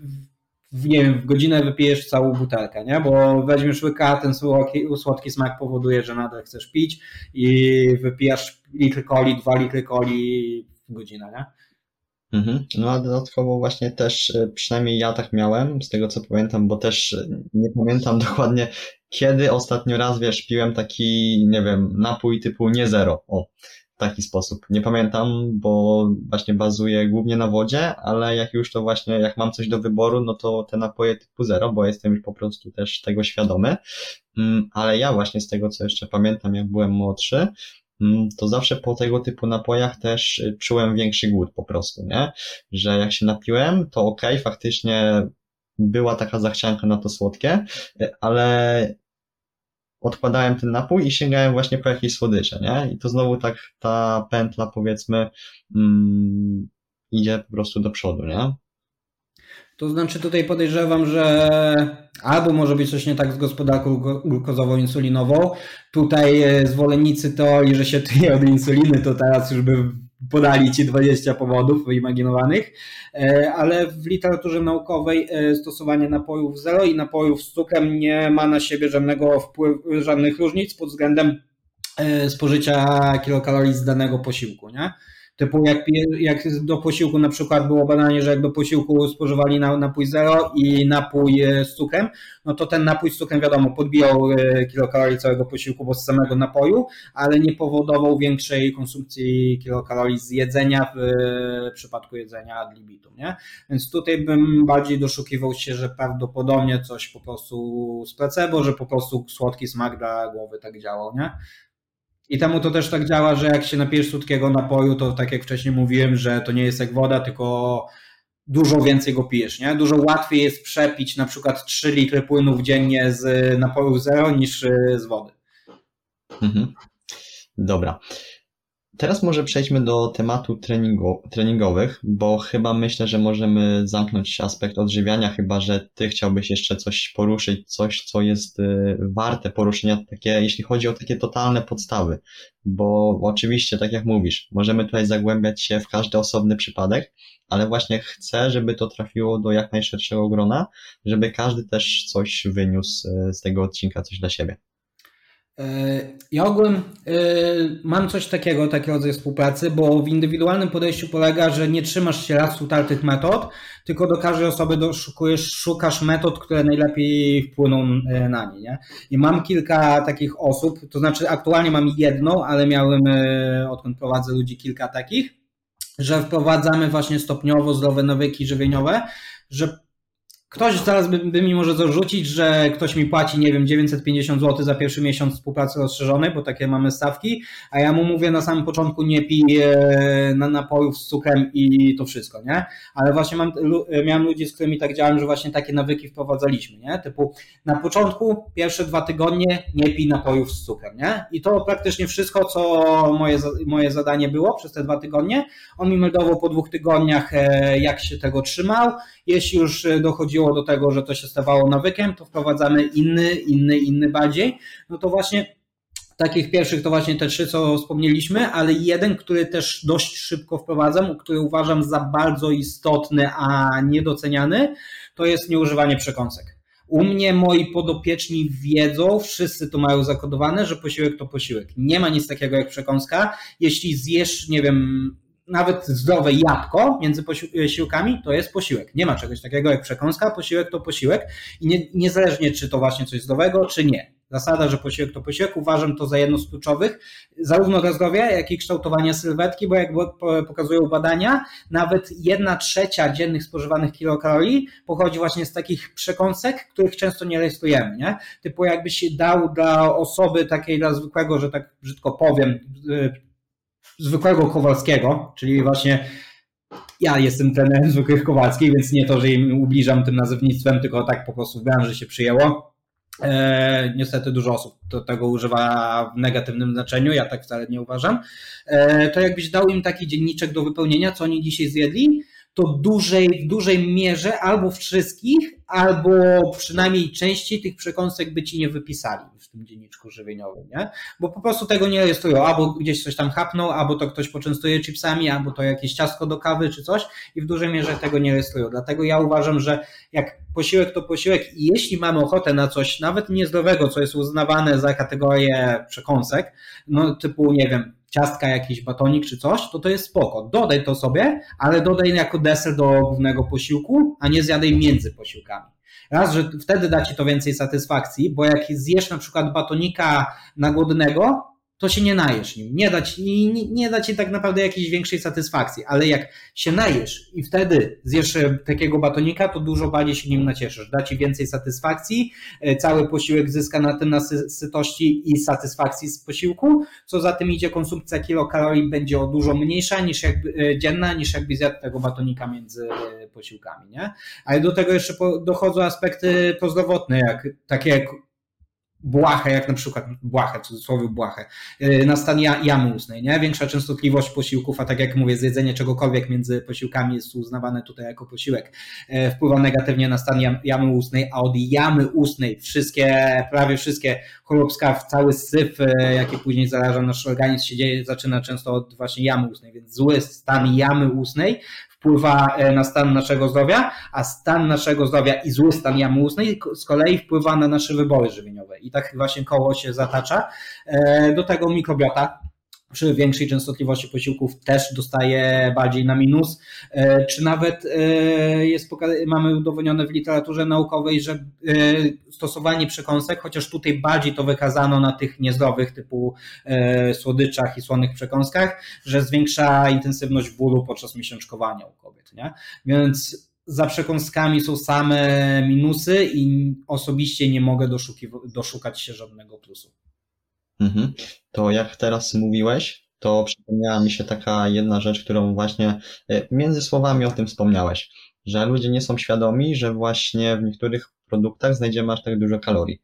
nie wiem, w godzinę wypijesz całą butelkę, nie? Bo weźmiesz łyka, ten słodki, słodki smak powoduje, że nadal chcesz pić i wypijasz litr coli, dwa litry coli w godzinę, nie? Mhm. No a dodatkowo właśnie też, e, przynajmniej ja tak miałem, z tego co pamiętam, bo też e, nie pamiętam dokładnie, kiedy ostatnio raz, wiesz, piłem taki, nie wiem, napój typu nie zero, o, taki sposób. Nie pamiętam, bo właśnie bazuję głównie na wodzie, ale jak już to właśnie, jak mam coś do wyboru, no to te napoje typu zero, bo jestem już po prostu też tego świadomy. Mm, ale ja właśnie z tego, co jeszcze pamiętam, jak byłem młodszy, Mm, to zawsze po tego typu napojach też y, czułem większy głód po prostu, nie? Że jak się napiłem, to okej, okay, faktycznie była taka zachcianka na to słodkie, y, ale odkładałem ten napój i sięgałem właśnie po jakieś słodycze, nie? I to znowu tak ta pętla, powiedzmy, mm, idzie po prostu do przodu, nie? To znaczy tutaj podejrzewam, że albo może być coś nie tak z gospodarką glukozową-insulinową. Tutaj e, zwolennicy teorii, że się tyje od insuliny, to teraz już by podali ci 20 powodów wyimaginowanych, e, ale w literaturze naukowej e, stosowanie napojów zero i napojów z cukrem nie ma na siebie żadnego wpływu, żadnych różnic pod względem spożycia kilokalorii z danego posiłku. Nie? Typu jak, jak do posiłku na przykład było badanie, że jak do posiłku spożywali napój zero i napój z cukrem, no to ten napój z cukrem wiadomo podbijał e, kilokalorii całego posiłku, bo z samego napoju, ale nie powodował większej konsumpcji kilokalorii z jedzenia w e, przypadku jedzenia ad libitum, nie? Więc tutaj bym bardziej doszukiwał się, że prawdopodobnie coś po prostu z placebo, że po prostu słodki smak dla głowy tak działał, nie? I temu to też tak działa, że jak się napijesz słodkiego napoju, to tak jak wcześniej mówiłem, że to nie jest jak woda, tylko dużo więcej go pijesz, nie? Dużo łatwiej jest przepić na przykład 3 litry płynów dziennie z napoju zero niż z wody. Mhm. Dobra. Teraz może przejdźmy do tematu treningu, treningowych, bo chyba myślę, że możemy zamknąć aspekt odżywiania, chyba że ty chciałbyś jeszcze coś poruszyć, coś, co jest y, warte poruszenia, takie, jeśli chodzi o takie totalne podstawy, bo oczywiście, tak jak mówisz, możemy tutaj zagłębiać się w każdy osobny przypadek, ale właśnie chcę, żeby to trafiło do jak najszerszego grona, żeby każdy też coś wyniósł y, z tego odcinka, coś dla siebie. E, ja ogółem e, mam coś takiego, taki rodzaj współpracy, bo w indywidualnym podejściu polega, że nie trzymasz się raz utartych metod, tylko do każdej osoby doszukujesz, szukasz metod, które najlepiej wpłyną e, na nie, nie. I mam kilka takich osób, to znaczy aktualnie mam jedną, ale miałem, odkąd prowadzę ludzi, kilka takich, że wprowadzamy właśnie stopniowo zdrowe nawyki żywieniowe, że Ktoś zaraz by, by, mi może zarzucić, że ktoś mi płaci, nie wiem, 950 zł za pierwszy miesiąc współpracy rozszerzonej, bo takie mamy stawki, a ja mu mówię na samym początku nie pij e, na napojów z cukrem i to wszystko, nie? Ale właśnie mam, miałem ludzi, z którymi tak działałem, że właśnie takie nawyki wprowadzaliśmy, nie? Typu na początku, pierwsze dwa tygodnie nie pij napojów z cukrem, nie? I to praktycznie wszystko, co moje, moje zadanie było przez te dwa tygodnie. On mi meldował po dwóch tygodniach, e, jak się tego trzymał. Jeśli już dochodziło do tego, że to się stawało nawykiem, to wprowadzamy inny, inny, inny bardziej. No to właśnie takich pierwszych to właśnie te trzy, co wspomnieliśmy, ale jeden, który też dość szybko wprowadzam, który uważam za bardzo istotny, a niedoceniany, to jest nieużywanie przekąsek. U mnie moi podopieczni wiedzą, wszyscy to mają zakodowane, że posiłek to posiłek. Nie ma nic takiego jak przekąska. Jeśli zjesz, nie wiem, nawet zdrowe jabłko między posiłkami to jest posiłek. Nie ma czegoś takiego jak przekąska, posiłek to posiłek i nie, niezależnie czy to właśnie coś zdrowego, czy nie. Zasada, że posiłek to posiłek, uważam to za jedno z kluczowych, zarówno dla zdrowia, jak i kształtowania sylwetki, bo jak pokazują badania, nawet jedna trzecia dziennych spożywanych kilokalorii pochodzi właśnie z takich przekąsek, których często nie rejestrujemy, nie? Typu jakbyś dał dla osoby takiej dla zwykłego, że tak brzydko powiem, zwykłego Kowalskiego, czyli właśnie ja jestem trenerem zwykłych Kowalskich, więc nie to, że im ubliżam tym nazewnictwem, tylko tak po prostu w branży się przyjęło. E, niestety dużo osób do tego używa w negatywnym znaczeniu, ja tak wcale nie uważam. E, to jakbyś dał im taki dzienniczek do wypełnienia, co oni dzisiaj zjedli, to dużej, w dużej mierze albo wszystkich, albo przynajmniej części tych przekąsek by ci nie wypisali w tym dzienniczku żywieniowym, nie? Bo po prostu tego nie rejestrują, albo gdzieś coś tam chapną, albo to ktoś poczęstuje chipsami, albo to jakieś ciastko do kawy czy coś i w dużej mierze tego nie rejestrują. Dlatego ja uważam, że jak posiłek to posiłek i jeśli mamy ochotę na coś nawet niezdrowego, co jest uznawane za kategorię przekąsek, no typu, nie wiem, ciastka, jakiś batonik czy coś, to to jest spoko. Dodaj to sobie, ale dodaj jako deser do głównego posiłku, a nie zjadaj między posiłkami. Raz, że wtedy da ci to więcej satysfakcji, bo jak zjesz na przykład batonika na głodnego, to się nie najesz nim. Nie da ci, nie, nie da ci tak naprawdę jakiejś większej satysfakcji, ale jak się najesz i wtedy zjesz e, takiego batonika, to dużo bardziej się nim nacieszysz. Da ci więcej satysfakcji, e, cały posiłek zyska na tym na sytości i satysfakcji z posiłku, co za tym idzie konsumpcja kilokalorii będzie o dużo mniejsza niż jakby, e, dzienna, niż jakby zjadł tego batonika między posiłkami, nie? Ale do tego jeszcze dochodzą aspekty prozdrowotne, jak takie jak błahę, jak na przykład błahę, w cudzysłowie błahę, y, na stan jamy ustnej, nie? Większa częstotliwość posiłków, a tak jak mówię, zjedzenie czegokolwiek między posiłkami jest uznawane tutaj jako posiłek, y, wpływa negatywnie na stan jamy ustnej, a od jamy ustnej wszystkie, prawie wszystkie chorobskaw, cały syf, y, jaki później zaraża nasz organizm się dzieje, zaczyna często od właśnie jamy ustnej, więc zły stan jamy ustnej wpływa e, na stan naszego zdrowia, a stan naszego zdrowia i zły stan jamy ustnej z kolei wpływa na nasze wybory żywieniowe. I tak właśnie koło się zatacza. E, do tego mikrobiota, przy większej częstotliwości posiłków też dostaje bardziej na minus, e, czy nawet e, jest, mamy udowodnione w literaturze naukowej, że e, stosowanie przekąsek, chociaż tutaj bardziej to wykazano na tych niezdrowych typu słodyczach i słonych przekąskach, że zwiększa intensywność bólu podczas miesiączkowania u kobiet. Nie? Więc za przekąskami są same minusy i osobiście nie mogę doszukać się żadnego plusu. Mhm. To jak teraz mówiłeś, to przypomniała mi się taka jedna rzecz, którą właśnie e, między słowami o tym wspomniałeś, że ludzie nie są świadomi, że właśnie w niektórych produktach znajdziemy aż tak dużo kalorii.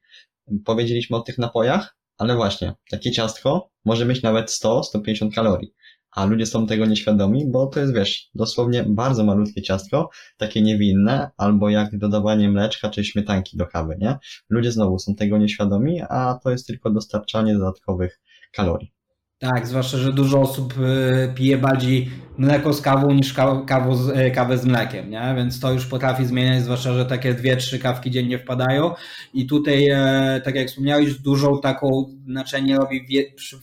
Powiedzieliśmy o tych napojach, ale właśnie takie ciastko może mieć nawet 100-150 kalorii a ludzie są tego nieświadomi, bo to jest, wiesz, dosłownie bardzo malutkie ciastko, takie niewinne, albo jak dodawanie mleczka czy śmietanki do kawy, nie? Ludzie znowu są tego nieświadomi, a to jest tylko dostarczanie dodatkowych kalorii. Tak, zwłaszcza, że dużo osób y, pije bardziej mleko z kawą niż z, y, kawę z mlekiem, nie? więc to już potrafi zmieniać, zwłaszcza, że takie dwie, trzy kawki dziennie wpadają i tutaj, e, tak jak wspomniałeś, dużą taką znaczenie robi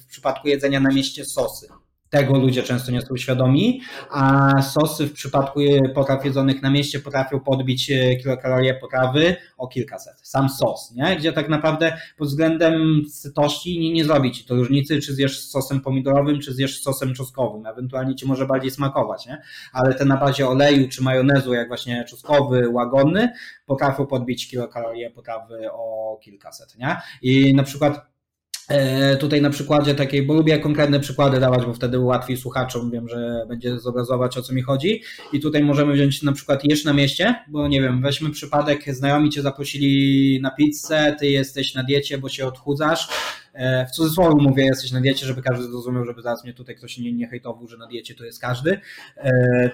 w przypadku jedzenia na mieście sosy. Tego ludzie często nie są świadomi, a sosy w przypadku potraw jedzonych na mieście potrafią podbić e, kilokalorie potrawy o kilkaset. Sam sos, nie? gdzie tak naprawdę pod względem sytości nie, nie zrobi ci to różnicy, czy zjesz sosem pomidorowym, czy zjesz sosem czosnkowym. Ewentualnie ci może bardziej smakować, nie? ale te na bazie oleju czy majonezu, jak właśnie czosnkowy, łagodny, potrafią podbić kilokalorie potrawy o kilkaset. Nie? I na przykład E, tutaj na przykładzie takiej, bo lubię konkretne przykłady dawać, bo wtedy łatwiej słuchaczom, wiem, że będzie zobrazować o co mi chodzi. I tutaj możemy wziąć na przykład jesz na mieście, bo nie wiem, weźmy przypadek, znajomi cię zaprosili na pizzę, ty jesteś na diecie, bo się odchudzasz. E, w cudzysłowie mówię, jesteś na diecie, żeby każdy zrozumiał, żeby zaraz mnie tutaj ktoś nie, nie hejtował, że na diecie to jest każdy e,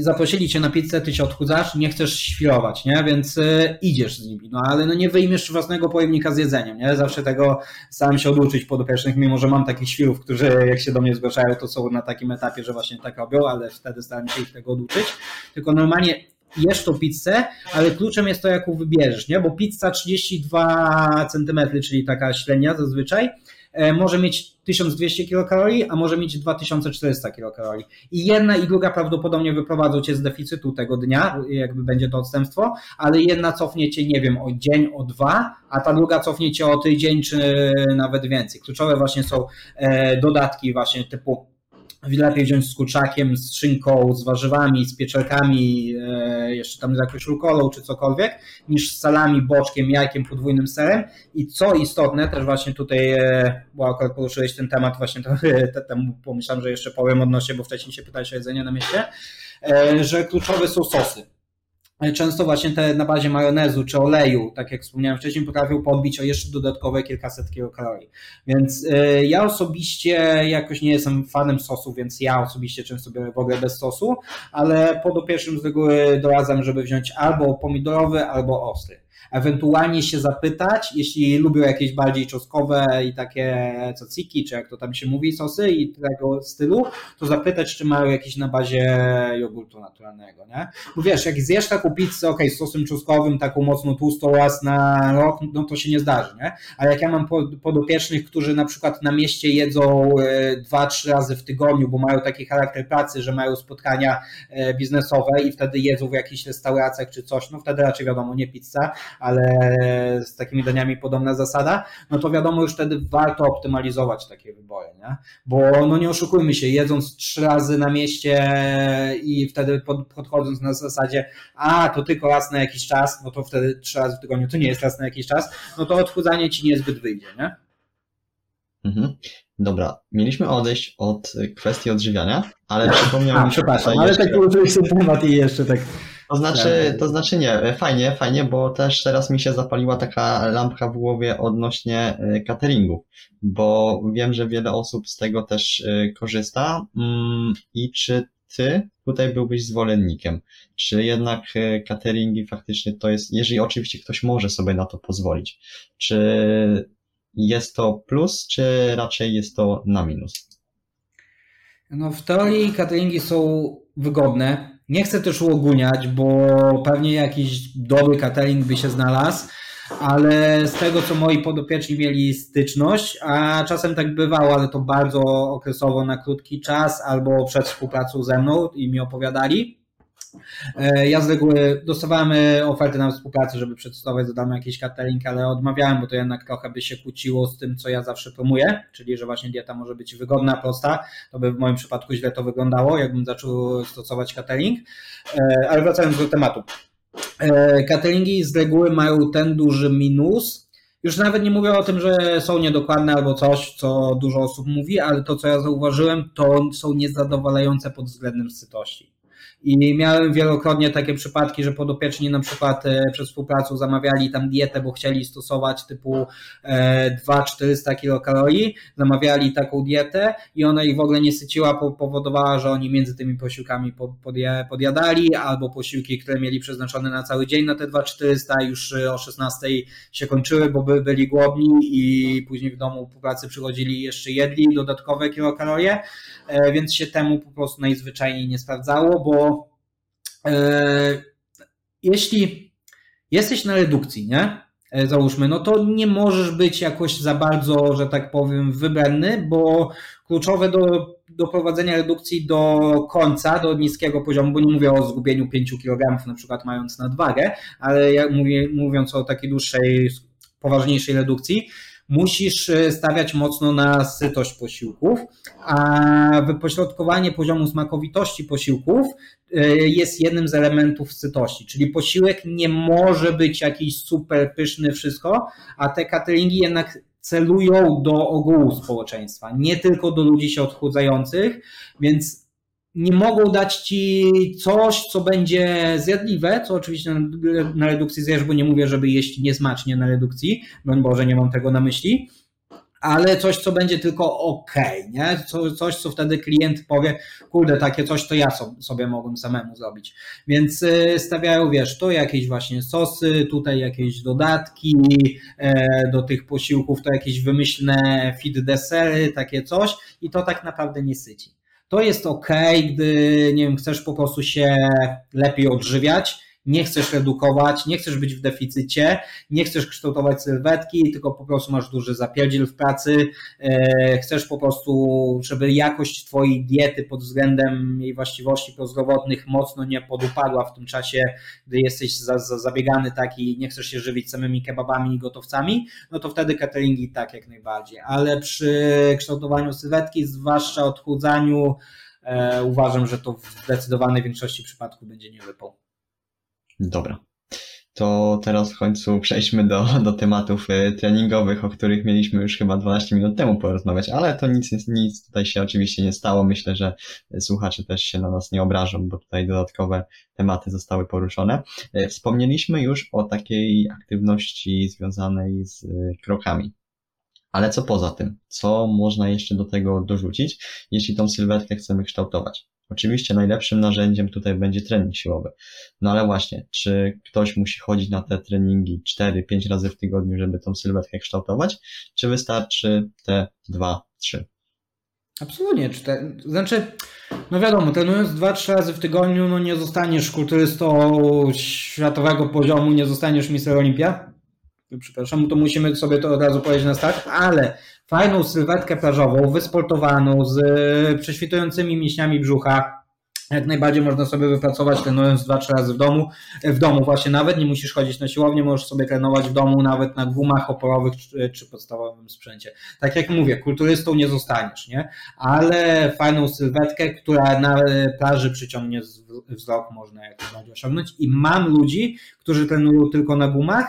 zaprosili cię na pizzę, ty się odchudzasz, nie chcesz świrować, nie? Więc y, idziesz z nimi, no ale no nie wyjmiesz własnego pojemnika z jedzeniem, nie? Zawsze tego staram się oduczyć podopiecznych, mimo że mam takich świrów, którzy jak się do mnie zgłaszają, to są na takim etapie, że właśnie tak robią, ale wtedy staram się ich tego oduczyć. Tylko normalnie jesz tą pizzę, ale kluczem jest to, jaką wybierzesz, nie? Bo pizza 32 cm, czyli taka średnia zazwyczaj, może mieć 1200 kilokalorii, a może mieć 2400 kilokalorii. I jedna i druga prawdopodobnie wyprowadzą cię z deficytu tego dnia, jakby będzie to odstępstwo, ale jedna cofnie cię, nie wiem, o dzień, o dwa, a ta druga cofnie cię o tydzień, czy nawet więcej. Kluczowe właśnie są e, dodatki właśnie typu lepiej wziąć z kurczakiem, z szynką, z warzywami, z pieczarkami, e, jeszcze tam z jakąś rukolą czy cokolwiek, niż z salami, boczkiem, jajkiem, podwójnym serem. I co istotne, też właśnie tutaj, e, bo akurat poruszyłeś ten temat, właśnie to, temu pomyślałem, że jeszcze powiem odnośnie, bo wcześniej się pytałeś o jedzenie na mieście, e, że kluczowe są sosy często właśnie te na bazie majonezu czy oleju, tak jak wspomniałem wcześniej, potrafią podbić o jeszcze dodatkowe kilkaset kilokalorii. Więc y, ja osobiście jakoś nie jestem fanem sosu, więc ja osobiście często biorę w ogóle bez sosu, ale podopiecznym z reguły doradzam, żeby wziąć albo pomidorowy, albo ostry. Ewentualnie się zapytać, jeśli lubią jakieś bardziej czosnkowe i takie caciki, czy jak to tam się mówi, sosy i tego stylu, to zapytać, czy mają jakieś na bazie jogurtu naturalnego, nie? Bo wiesz, jak zjesz taką pizzę, ok, z sosem czosnkowym, taką mocno tłustą raz na rok, no to się nie zdarzy, nie? Ale jak ja mam podopiecznych, którzy na przykład na mieście jedzą e, dwa, trzy razy w tygodniu, bo mają taki charakter pracy, że mają spotkania e, biznesowe i wtedy jedzą w jakichś restauracjach czy coś, no wtedy raczej wiadomo, nie pizza, ale z takimi daniami podobna zasada, no to wiadomo, już wtedy warto optymalizować takie wybory, nie? Bo no nie oszukujmy się, jedząc trzy razy na mieście i wtedy pod, podchodząc na zasadzie, a to tylko raz na jakiś czas, no to wtedy trzy razy w tygodniu to nie jest raz na jakiś czas, no to odchudzanie ci niezbyt wyjdzie, nie? Mhm. Dobra, mieliśmy odejść od kwestii odżywiania, ale przypomniałem mi się przepraszam, ale tak poruszyłeś ten temat i jeszcze tak to znaczy, to znaczy nie, fajnie, fajnie, bo też teraz mi się zapaliła taka lampka w głowie odnośnie e, cateringów, bo wiem, że wiele osób z tego też e, korzysta mm, i czy ty tutaj byłbyś zwolennikiem? Czy jednak e, cateringi faktycznie to jest, jeżeli oczywiście ktoś może sobie na to pozwolić, czy jest to plus, czy raczej jest to na minus? No w teorii cateringi są wygodne, nie chcę też uogólniać, bo pewnie jakiś dobry catering by się znalazł, ale z tego, co moi podopieczni mieli styczność, a czasem tak bywało, ale to bardzo okresowo na krótki czas albo przed współpracą ze mną i mi opowiadali, E, ja z reguły dostawałem e, oferty na współpracę, żeby przetestować darmo jakiś catering, ale odmawiałem, bo to jednak trochę by się kłóciło z tym, co ja zawsze promuję, czyli że właśnie dieta może być wygodna, prosta. To by w moim przypadku źle to wyglądało, jakbym zaczął stosować catering. E, ale wracając do tematu. Cateringi z reguły mają ten duży minus, już nawet nie mówię o tym, że są niedokładne albo coś, co dużo osób mówi, ale to, co ja zauważyłem, to są niezadowalające pod względem sytości. I miałem wielokrotnie takie przypadki, że podopieczni na przykład e, przez współpracę zamawiali tam dietę, bo chcieli stosować typu 2-400 e, kilokalorii, zamawiali taką dietę i ona ich w ogóle nie syciła, powodowała, że oni między tymi posiłkami podjadali, albo posiłki, które mieli przeznaczone na cały dzień na te 2-400 już o 16 się kończyły, bo by byli głodni i później w domu po pracy przychodzili i jeszcze jedli dodatkowe kilokalorie, e, więc się temu po prostu najzwyczajniej nie sprawdzało, bo E, jeśli jesteś na redukcji, nie? E, załóżmy, no to nie możesz być jakoś za bardzo, że tak powiem, wybredny, bo kluczowe do doprowadzenia redukcji do końca, do niskiego poziomu, bo nie mówię o zgubieniu 5 kg na przykład mając nadwagę, ale ja mówię, mówiąc o takiej dłuższej, poważniejszej redukcji, musisz e, stawiać mocno na sytość posiłków, a wypośrodkowanie poziomu smakowitości posiłków e, jest jednym z elementów sytości, czyli posiłek nie może być jakiś super pyszny wszystko, a te cateringi jednak celują do ogółu społeczeństwa, nie tylko do ludzi się odchudzających, więc nie mogą dać ci coś, co będzie zjadliwe, co oczywiście na, redukcji zjesz, bo nie mówię, żeby jeść niesmacznie na redukcji, broń Boże, nie mam tego na myśli, ale coś, co będzie tylko ok, nie? Co, coś, co wtedy klient powie, kurde, takie coś to ja sobie mogłem samemu zrobić. Więc y, stawiają, wiesz, to jakieś właśnie sosy, tutaj jakieś dodatki e, do tych posiłków, to jakieś wymyślne fit desery, takie coś i to tak naprawdę nie syci. To jest ok, gdy nie wiem, chcesz po prostu się lepiej odżywiać, nie chcesz redukować, nie chcesz być w deficycie, nie chcesz kształtować sylwetki, tylko po prostu masz duży zapierdziel w pracy, e, chcesz po prostu, żeby jakość twojej diety pod względem jej właściwości prozdrowotnych mocno nie podupadła w tym czasie, gdy jesteś za, za zabiegany taki, nie chcesz się żywić samymi kebabami i gotowcami, no to wtedy cateringi tak jak najbardziej, ale przy kształtowaniu sylwetki, zwłaszcza odchudzaniu, e, uważam, że to w zdecydowanej większości przypadków będzie nie wypał. Dobra. To teraz w końcu przejdźmy do, do tematów e, treningowych, o których mieliśmy już chyba 12 minut temu porozmawiać, ale to nic, nic tutaj się oczywiście nie stało. Myślę, że słuchacze też się na nas nie obrażą, bo tutaj dodatkowe tematy zostały poruszone. E, wspomnieliśmy już o takiej aktywności związanej z e, krokami. Ale co poza tym? Co można jeszcze do tego dorzucić, jeśli tą sylwetkę chcemy kształtować? Oczywiście najlepszym narzędziem tutaj będzie trening siłowy. No ale właśnie, czy ktoś musi chodzić na te treningi 4-5 razy w tygodniu, żeby tą sylwetkę kształtować, czy wystarczy te 2-3? Absolutnie. Cztery, znaczy, no wiadomo, trenując 2-3 razy w tygodniu, no nie zostaniesz kulturystą światowego poziomu, nie zostaniesz mistrzem Olimpia. Przepraszam, to musimy sobie to od razu powiedzieć na start, ale fajną sylwetkę plażową, wysportowaną, z prześwitującymi mięśniami brzucha, jak najbardziej można sobie wypracować trenując 2-3 razy w domu. W domu właśnie nawet, nie musisz chodzić na siłownię, możesz sobie trenować w domu nawet na gumach oporowych czy, czy podstawowym sprzęcie. Tak jak mówię, kulturystą nie zostaniesz, nie? Ale fajną sylwetkę, która na plaży przyciągnie wzrok, można jak najbardziej osiągnąć. I mam ludzi, którzy trenują tylko na gumach,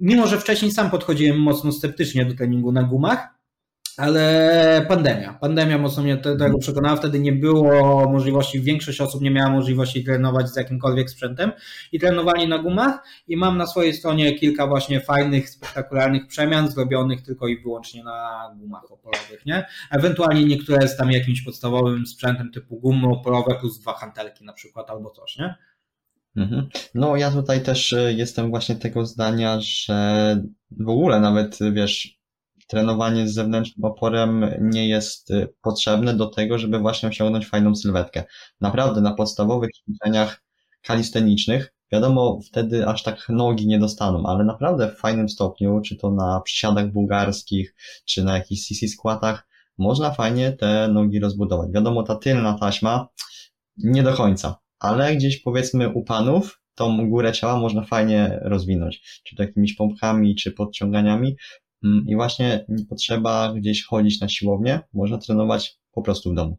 mimo że wcześniej sam podchodziłem mocno sceptycznie do treningu na gumach, ale pandemia. Pandemia mocno mnie tego przekonała. Wtedy nie było możliwości, większość osób nie miała możliwości trenować z jakimkolwiek sprzętem i trenowali na gumach. I mam na swojej stronie kilka właśnie fajnych, spektakularnych przemian zrobionych tylko i wyłącznie na gumach oporowych, nie? Ewentualnie niektóre z tam jakimś podstawowym sprzętem typu gumy oporowe plus dwa hantelki na przykład albo coś, nie? Mhm. No, ja tutaj też y, jestem właśnie tego zdania, że w ogóle nawet, wiesz, trenowanie z zewnętrznym oporem nie jest y, potrzebne do tego, żeby właśnie osiągnąć fajną sylwetkę. Naprawdę na podstawowych ćwiczeniach kalistenicznych, wiadomo, wtedy aż tak nogi nie dostaną, ale naprawdę w fajnym stopniu, czy to na przysiadach bułgarskich, czy na jakichś CC składach, można fajnie te nogi rozbudować. Wiadomo, ta tylna taśma nie do końca, ale gdzieś powiedzmy u panów tą górę ciała można fajnie rozwinąć, czy to jakimiś pompkami, czy podciąganiami, Mm, I właśnie nie potrzeba gdzieś chodzić na siłownię, można trenować po prostu w domu.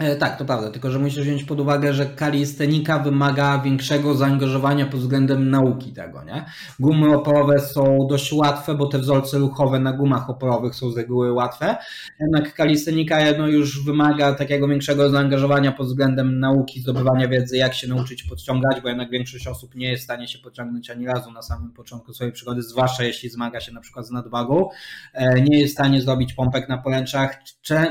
E, tak, to prawda, tylko że musisz wziąć pod uwagę, że kalistenika wymaga większego zaangażowania pod względem nauki tego, nie? Gumy oporowe są dość łatwe, bo te wzorce ruchowe na gumach oporowych są z reguły łatwe, jednak kalistenika no, już wymaga takiego większego zaangażowania pod względem nauki, zdobywania wiedzy, jak się nauczyć podciągać, bo jednak większość osób nie jest w stanie się podciągnąć ani razu na samym początku swojej przygody, zwłaszcza jeśli zmaga się na przykład z nadwagą, e, nie jest w stanie zrobić pompek na poręczach,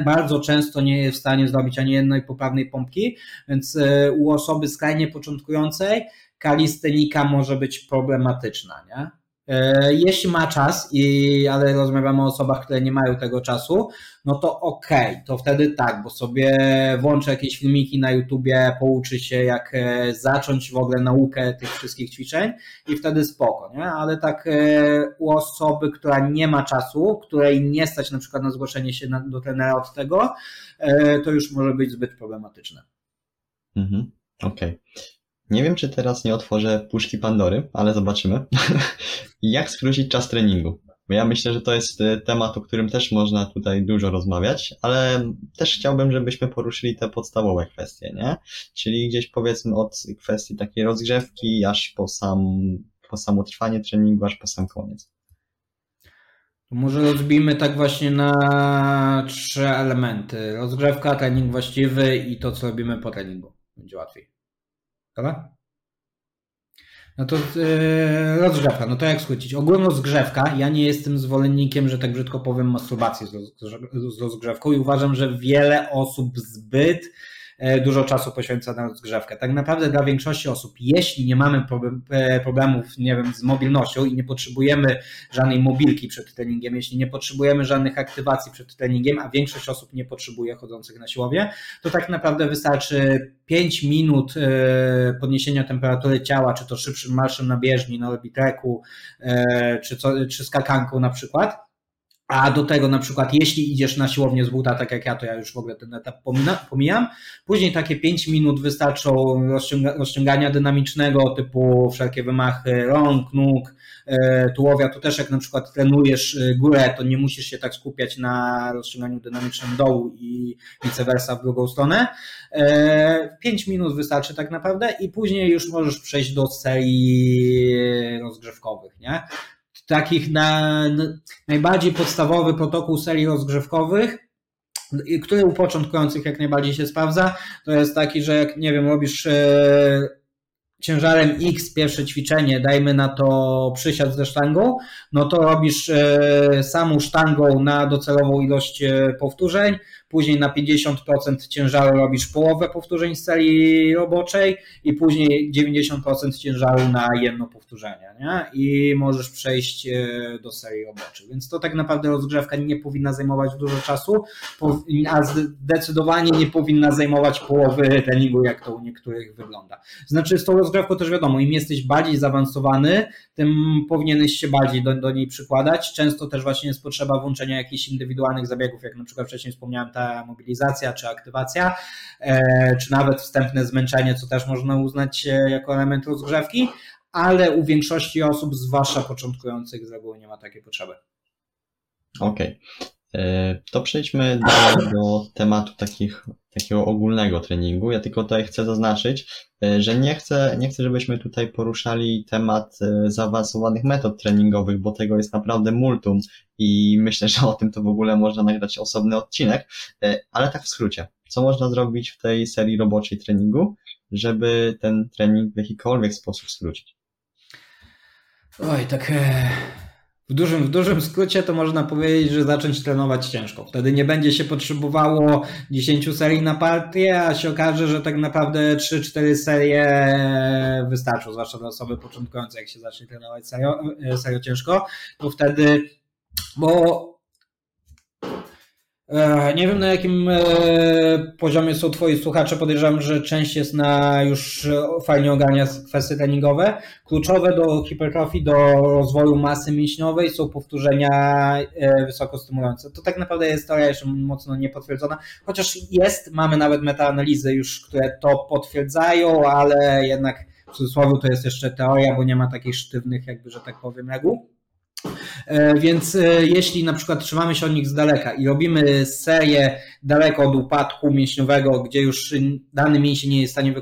bardzo często nie jest w stanie zrobić ani jednej poprawnej pompki, więc e, u osoby skrajnie początkującej kalistenika może być problematyczna, nie? E, jeśli ma czas, i, ale rozmawiamy o osobach, które nie mają tego czasu, no to okej, okay, to wtedy tak, bo sobie włączę jakieś filmiki na YouTubie, pouczy się jak e, zacząć w ogóle naukę tych wszystkich ćwiczeń i wtedy spoko, nie? Ale tak e, u osoby, która nie ma czasu, której nie stać na przykład na zgłoszenie się do trenera od tego, to już może być zbyt problematyczne. Mhm, okej. Okay. Nie wiem, czy teraz nie otworzę puszki Pandory, ale zobaczymy. Jak skrócić czas treningu? Bo ja myślę, że to jest e, temat, o którym też można tutaj dużo rozmawiać, ale też chciałbym, żebyśmy poruszyli te podstawowe kwestie, nie? Czyli gdzieś powiedzmy od kwestii takiej rozgrzewki, aż po, sam, po samo trwanie treningu, aż po sam koniec. Może rozbijmy tak właśnie na trzy elementy. Rozgrzewka, trening właściwy i to, co robimy po treningu. Będzie łatwiej. Dobra? No to yy, rozgrzewka, no to jak skrócić? Ogólno rozgrzewka, ja nie jestem zwolennikiem, że tak brzydko powiem, masturbacji z rozgrzewką i uważam, że wiele osób zbyt dużo czasu poświęca na rozgrzewkę. Tak naprawdę dla większości osób, jeśli nie mamy e, problemów, nie wiem, z mobilnością i nie potrzebujemy żadnej mobilki przed treningiem, jeśli nie potrzebujemy żadnych aktywacji przed treningiem, a większość osób nie potrzebuje chodzących na siłownię, to tak naprawdę wystarczy 5 minut e, podniesienia temperatury ciała, czy to szybszym marszem na bieżni, na orbitreku, czy, co, czy skakanką na przykład, a do tego na przykład, jeśli idziesz na siłownię z buta, tak jak ja, to ja już w ogóle ten etap pomijam. Później takie 5 minut wystarczą rozciąga, rozciągania dynamicznego, typu wszelkie wymachy rąk, nóg, e, tułowia. Tu też jak na przykład trenujesz e, górę, to nie musisz się tak skupiać na rozciąganiu dynamicznym dołu i vice versa w drugą stronę. 5 e, minut wystarczy tak naprawdę i później już możesz przejść do serii rozgrzewkowych, nie? Takich na, najbardziej podstawowy protokół serii rozgrzewkowych, który u początkujących jak najbardziej się sprawdza, to jest taki, że jak nie wiem, robisz e, ciężarem X pierwsze ćwiczenie, dajmy na to przysiad ze sztangą, no to robisz e, samą sztangą na docelową ilość e, powtórzeń, później na 50% ciężaru robisz połowę powtórzeń z serii roboczej i później 90% ciężaru na jedno powtórzenie nie? i możesz przejść e, do serii roboczej. Więc to tak naprawdę rozgrzewka nie powinna zajmować dużo czasu, a zdecydowanie nie powinna zajmować połowy treningu, jak to u niektórych wygląda. Znaczy z tą rozgrzewką też wiadomo, im jesteś bardziej zaawansowany, tym powinieneś się bardziej do, do niej przykładać. Często też właśnie jest potrzeba włączenia jakichś indywidualnych zabiegów, jak na przykład wcześniej wspomniałem, ta mobilizacja czy aktywacja, e, czy nawet wstępne zmęczenie, co też można uznać e, jako element rozgrzewki, ale u większości osób, zwłaszcza początkujących, z reguły nie ma takiej potrzeby. Okej. Okay. E, to przejdźmy do, tematu takich, takiego ogólnego treningu. Ja tylko tutaj chcę zaznaczyć, że nie chcę, nie chcę, żebyśmy tutaj poruszali temat zaawansowanych metod treningowych, bo tego jest naprawdę multum i myślę, że o tym to w ogóle można nagrać osobny odcinek, e, ale tak w skrócie. Co można zrobić w tej serii roboczej treningu, żeby ten trening w jakikolwiek sposób skrócić? Oj, tak e, w dużym, w dużym skrócie to można powiedzieć, że zacząć trenować ciężko. Wtedy nie będzie się potrzebowało 10 serii na partię, a się okaże, że tak naprawdę 3-4 serie wystarczą, zwłaszcza dla osoby początkującej, jak się zacznie trenować serio, e, serio ciężko, to wtedy bo nie wiem na jakim e, poziomie są twoi słuchacze, podejrzewam, że część jest na już fajnie ogarnia kwestie treningowe. Kluczowe do hipertrofii, do rozwoju masy mięśniowej są powtórzenia e, wysoko stymulujące. To tak naprawdę jest teoria jeszcze mocno niepotwierdzona, chociaż jest, mamy nawet metaanalizy już, które to potwierdzają, ale jednak w cudzysłowie to jest jeszcze teoria, bo nie ma takich sztywnych jakby, że tak powiem, reguł. E, więc e, jeśli na przykład trzymamy się od nich z daleka i robimy serię daleko od upadku mięśniowego, gdzie już dany mięsień nie jest w stanie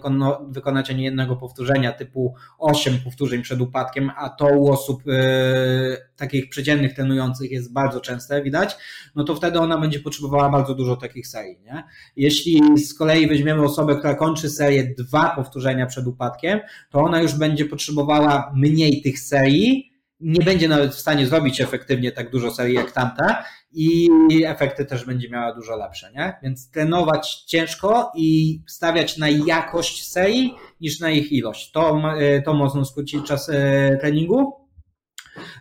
wykonać ani jednego powtórzenia, typu 8 powtórzeń przed upadkiem, a to u osób e, takich przeciętnych trenujących jest bardzo częste, widać, no to wtedy ona będzie potrzebowała bardzo dużo takich serii. Nie? Jeśli z kolei weźmiemy osobę, która kończy serię dwa powtórzenia przed upadkiem, to ona już będzie potrzebowała mniej tych serii, nie będzie nawet w stanie zrobić efektywnie tak dużo serii jak tamta i efekty też będzie miała dużo lepsze, nie? Więc trenować ciężko i stawiać na jakość serii niż na ich ilość. To, e, to mocno skróci czas e, treningu.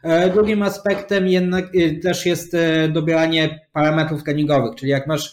E, drugim aspektem jednak też jest dobieranie parametrów treningowych, czyli jak masz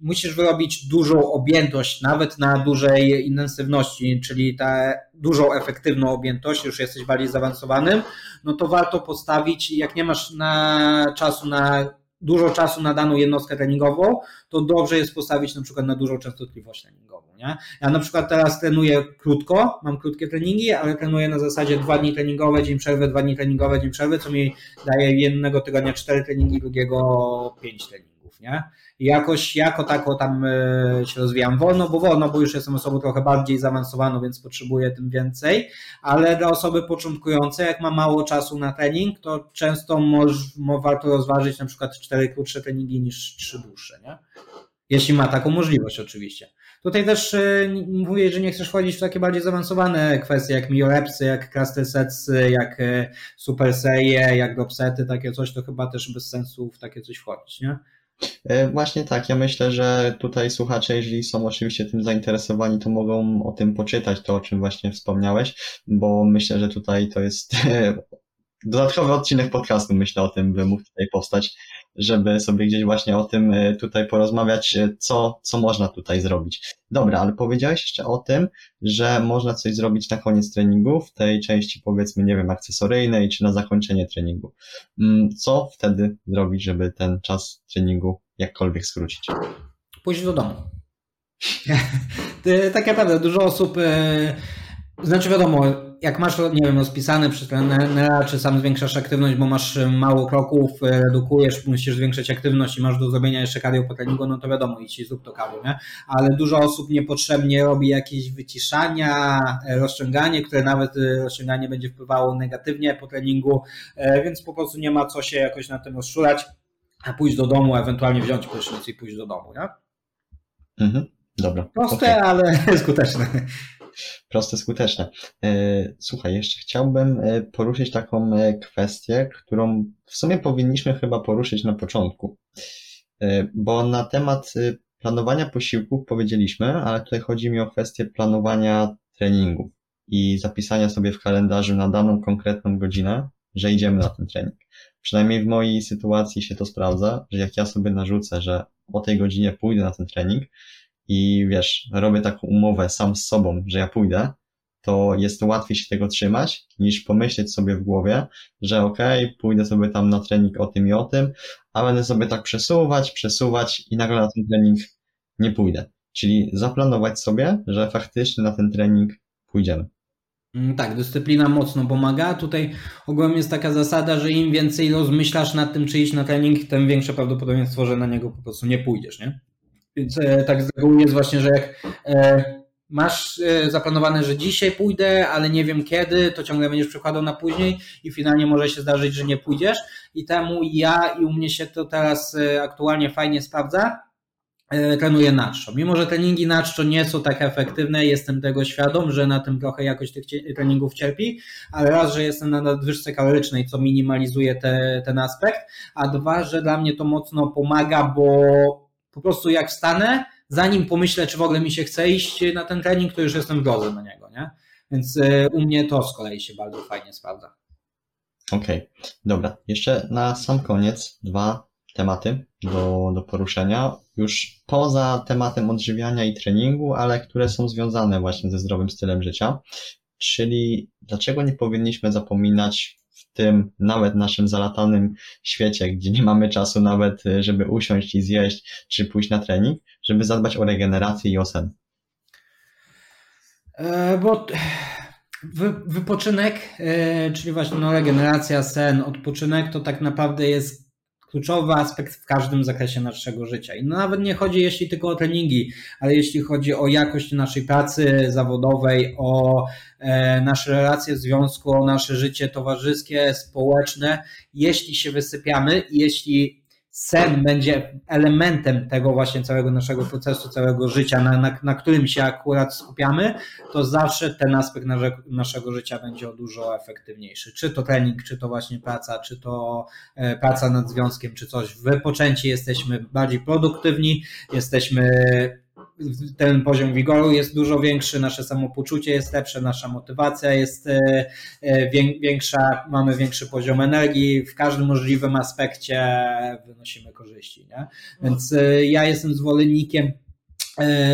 musisz wyrobić dużą objętość, nawet na dużej intensywności, czyli ta dużą efektywną objętość, już jesteś bardziej zaawansowanym, no to warto postawić, jak nie masz na czasu na dużo czasu na daną jednostkę treningową, to dobrze jest postawić na przykład na dużą częstotliwość treningową. Nie? Ja na przykład teraz trenuję krótko, mam krótkie treningi, ale trenuję na zasadzie dwa dni treningowe, dzień przerwy, dwa dni treningowe, dzień przerwy, co mi daje jednego tygodnia cztery treningi, drugiego pięć treningów. Nie? I jakoś jako tako tam e, się rozwijam wolno, bo wolno, bo już jestem osobą trochę bardziej zaawansowaną, więc potrzebuję tym więcej, ale dla osoby początkującej, jak ma mało czasu na trening, to często moż, warto rozważyć na przykład cztery krótsze treningi niż trzy dłuższe, nie? Jeśli ma taką możliwość oczywiście. Tutaj też e, mówię, że nie chcesz wchodzić w takie bardziej zaawansowane kwestie, jak miorepsy, jak cluster sets, jak e, super serie, jak dropsety, takie coś, to chyba też bez sensu w takie coś wchodzić, nie? E, właśnie tak, ja myślę, że tutaj słuchacze, jeżeli są oczywiście tym zainteresowani, to mogą o tym poczytać, to o czym właśnie wspomniałeś, bo myślę, że tutaj to jest dodatkowy odcinek podcastu, myślę o tym, by mógł tutaj powstać, żeby sobie gdzieś właśnie o tym e, tutaj porozmawiać, e, co, co można tutaj zrobić. Dobra, ale powiedziałeś jeszcze o tym, że można coś zrobić na koniec treningu, w tej części powiedzmy, nie wiem, akcesoryjnej, czy na zakończenie treningu. Mm, co wtedy zrobić, żeby ten czas treningu jakkolwiek skrócić? Pójść do domu. tak naprawdę dużo osób, e, znaczy wiadomo, jak masz, nie wiem, rozpisane przez trenera, czy sam zwiększasz aktywność, bo masz mało kroków, redukujesz, musisz zwiększyć aktywność i masz do zrobienia jeszcze cardio po treningu, no to wiadomo, i zrób to cardio, nie? Ale dużo osób niepotrzebnie robi jakieś wyciszania, rozciąganie, które nawet rozciąganie będzie wpływało negatywnie po treningu, więc po prostu nie ma co się jakoś na tym rozczulać, a pójść do domu, ewentualnie wziąć prysznic i pójść do domu, nie? Mhm, dobra. Proste, okay. ale skuteczne. Proste, skuteczne. E, słuchaj, jeszcze chciałbym e, poruszyć taką e, kwestię, którą w sumie powinniśmy chyba poruszyć na początku. Bo na temat planowania posiłków powiedzieliśmy, ale tutaj chodzi mi o kwestię planowania treningów i zapisania sobie w kalendarzu na daną konkretną godzinę, że idziemy na ten trening. Przynajmniej w mojej sytuacji się to sprawdza, że jak ja sobie narzucę, że o tej godzinie pójdę na ten trening i wiesz, robię taką umowę sam z sobą, że ja pójdę, to jest łatwiej się tego trzymać, niż pomyśleć sobie w głowie, że okej, okay, pójdę sobie tam na trening o tym i o tym, a będę sobie tak przesuwać, przesuwać i nagle na ten trening nie pójdę. Czyli zaplanować sobie, że faktycznie na ten trening pójdziemy. Mm, tak, dyscyplina mocno pomaga. Tutaj ogólnie jest taka zasada, że im więcej rozmyślasz nad tym, czy iść na trening, tym większe prawdopodobieństwo, że na niego po prostu nie pójdziesz, nie? Więc e, tak z reguły jest właśnie, że jak e, masz e, zaplanowane, że dzisiaj pójdę, ale nie wiem kiedy, to ciągle będziesz przekładał na później i finalnie może się zdarzyć, że nie pójdziesz. I temu ja i u mnie się to teraz aktualnie fajnie sprawdza trenuję na. Mimo, że treningi na nie są tak efektywne, jestem tego świadom, że na tym trochę jakość tych treningów cierpi, ale raz, że jestem na nadwyżce kalorycznej, co minimalizuje te, ten aspekt, a dwa, że dla mnie to mocno pomaga, bo po prostu jak wstanę, zanim pomyślę, czy w ogóle mi się chce iść na ten trening, to już jestem w drodze na niego, nie? Więc e, u mnie to z kolei się bardzo fajnie sprawdza. Okej, okay. dobra. Jeszcze na sam koniec dwa tematy do, do poruszenia, już poza tematem odżywiania i treningu, ale które są związane właśnie ze zdrowym stylem życia. Czyli dlaczego nie powinniśmy zapominać w tym nawet naszym zalatanym świecie, gdzie nie mamy czasu nawet, żeby usiąść i zjeść, czy pójść na trening, żeby zadbać o regenerację i o sen? E, bo wypoczynek, e, czyli właśnie no, regeneracja, sen, odpoczynek, to tak naprawdę jest kluczowy aspekt w każdym zakresie naszego życia. I no nawet nie chodzi jeśli tylko o treningi, ale jeśli chodzi o jakość naszej pracy zawodowej, o e, nasze relacje w związku, o nasze życie towarzyskie, społeczne. Jeśli się wysypiamy, jeśli sen będzie elementem tego właśnie całego naszego procesu, całego życia, na, na, na którym się akurat skupiamy, to zawsze ten aspekt naszego życia będzie o dużo efektywniejszy. Czy to trening, czy to właśnie praca, czy to e, praca nad związkiem, czy coś. Wypoczęci jesteśmy bardziej produktywni, jesteśmy ten poziom wigoru jest dużo większy, nasze samopoczucie jest lepsze, nasza motywacja jest e, e, większa, mamy większy poziom energii, w każdym możliwym aspekcie wynosimy korzyści. Nie? Więc e, ja jestem zwolennikiem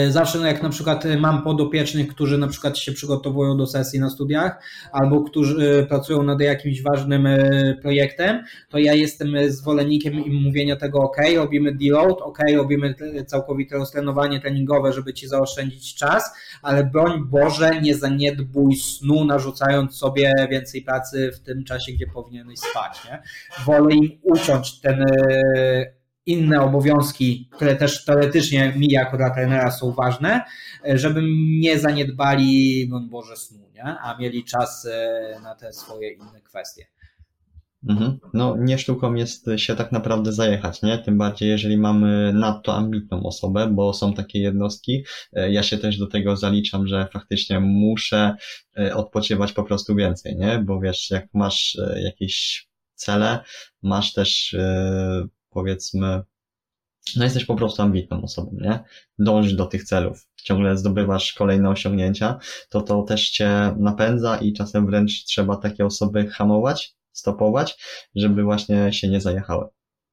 zawsze no jak na przykład mam podopiecznych, którzy na przykład się przygotowują do sesji na studiach albo którzy pracują nad jakimś ważnym e, projektem, to ja jestem zwolennikiem im mówienia tego ok, robimy deload, ok, robimy całkowite roztrenowanie treningowe, żeby ci zaoszczędzić czas, ale broń Boże nie zaniedbuj snu, narzucając sobie więcej pracy w tym czasie, gdzie powinieneś spać. Nie? Wolę im uciąć ten e, inne obowiązki, które też teoretycznie mi jako dla trenera są ważne, żeby nie zaniedbali, no Boże, snu, nie? a mieli czas e, na te swoje inne kwestie. Mhm. No, nie sztuką jest się tak naprawdę zajechać, nie? Tym bardziej, jeżeli mamy nadto ambitną osobę, bo są takie jednostki. E, ja się też do tego zaliczam, że faktycznie muszę e, odpoczywać po prostu więcej, nie? Bo wiesz, jak masz jakieś cele, masz też powiedzmy, no jesteś po prostu ambitną osobą, nie? Dążysz do tych celów, ciągle zdobywasz kolejne osiągnięcia, to to też cię napędza i czasem wręcz trzeba takie osoby hamować, stopować, żeby właśnie się nie zajechały.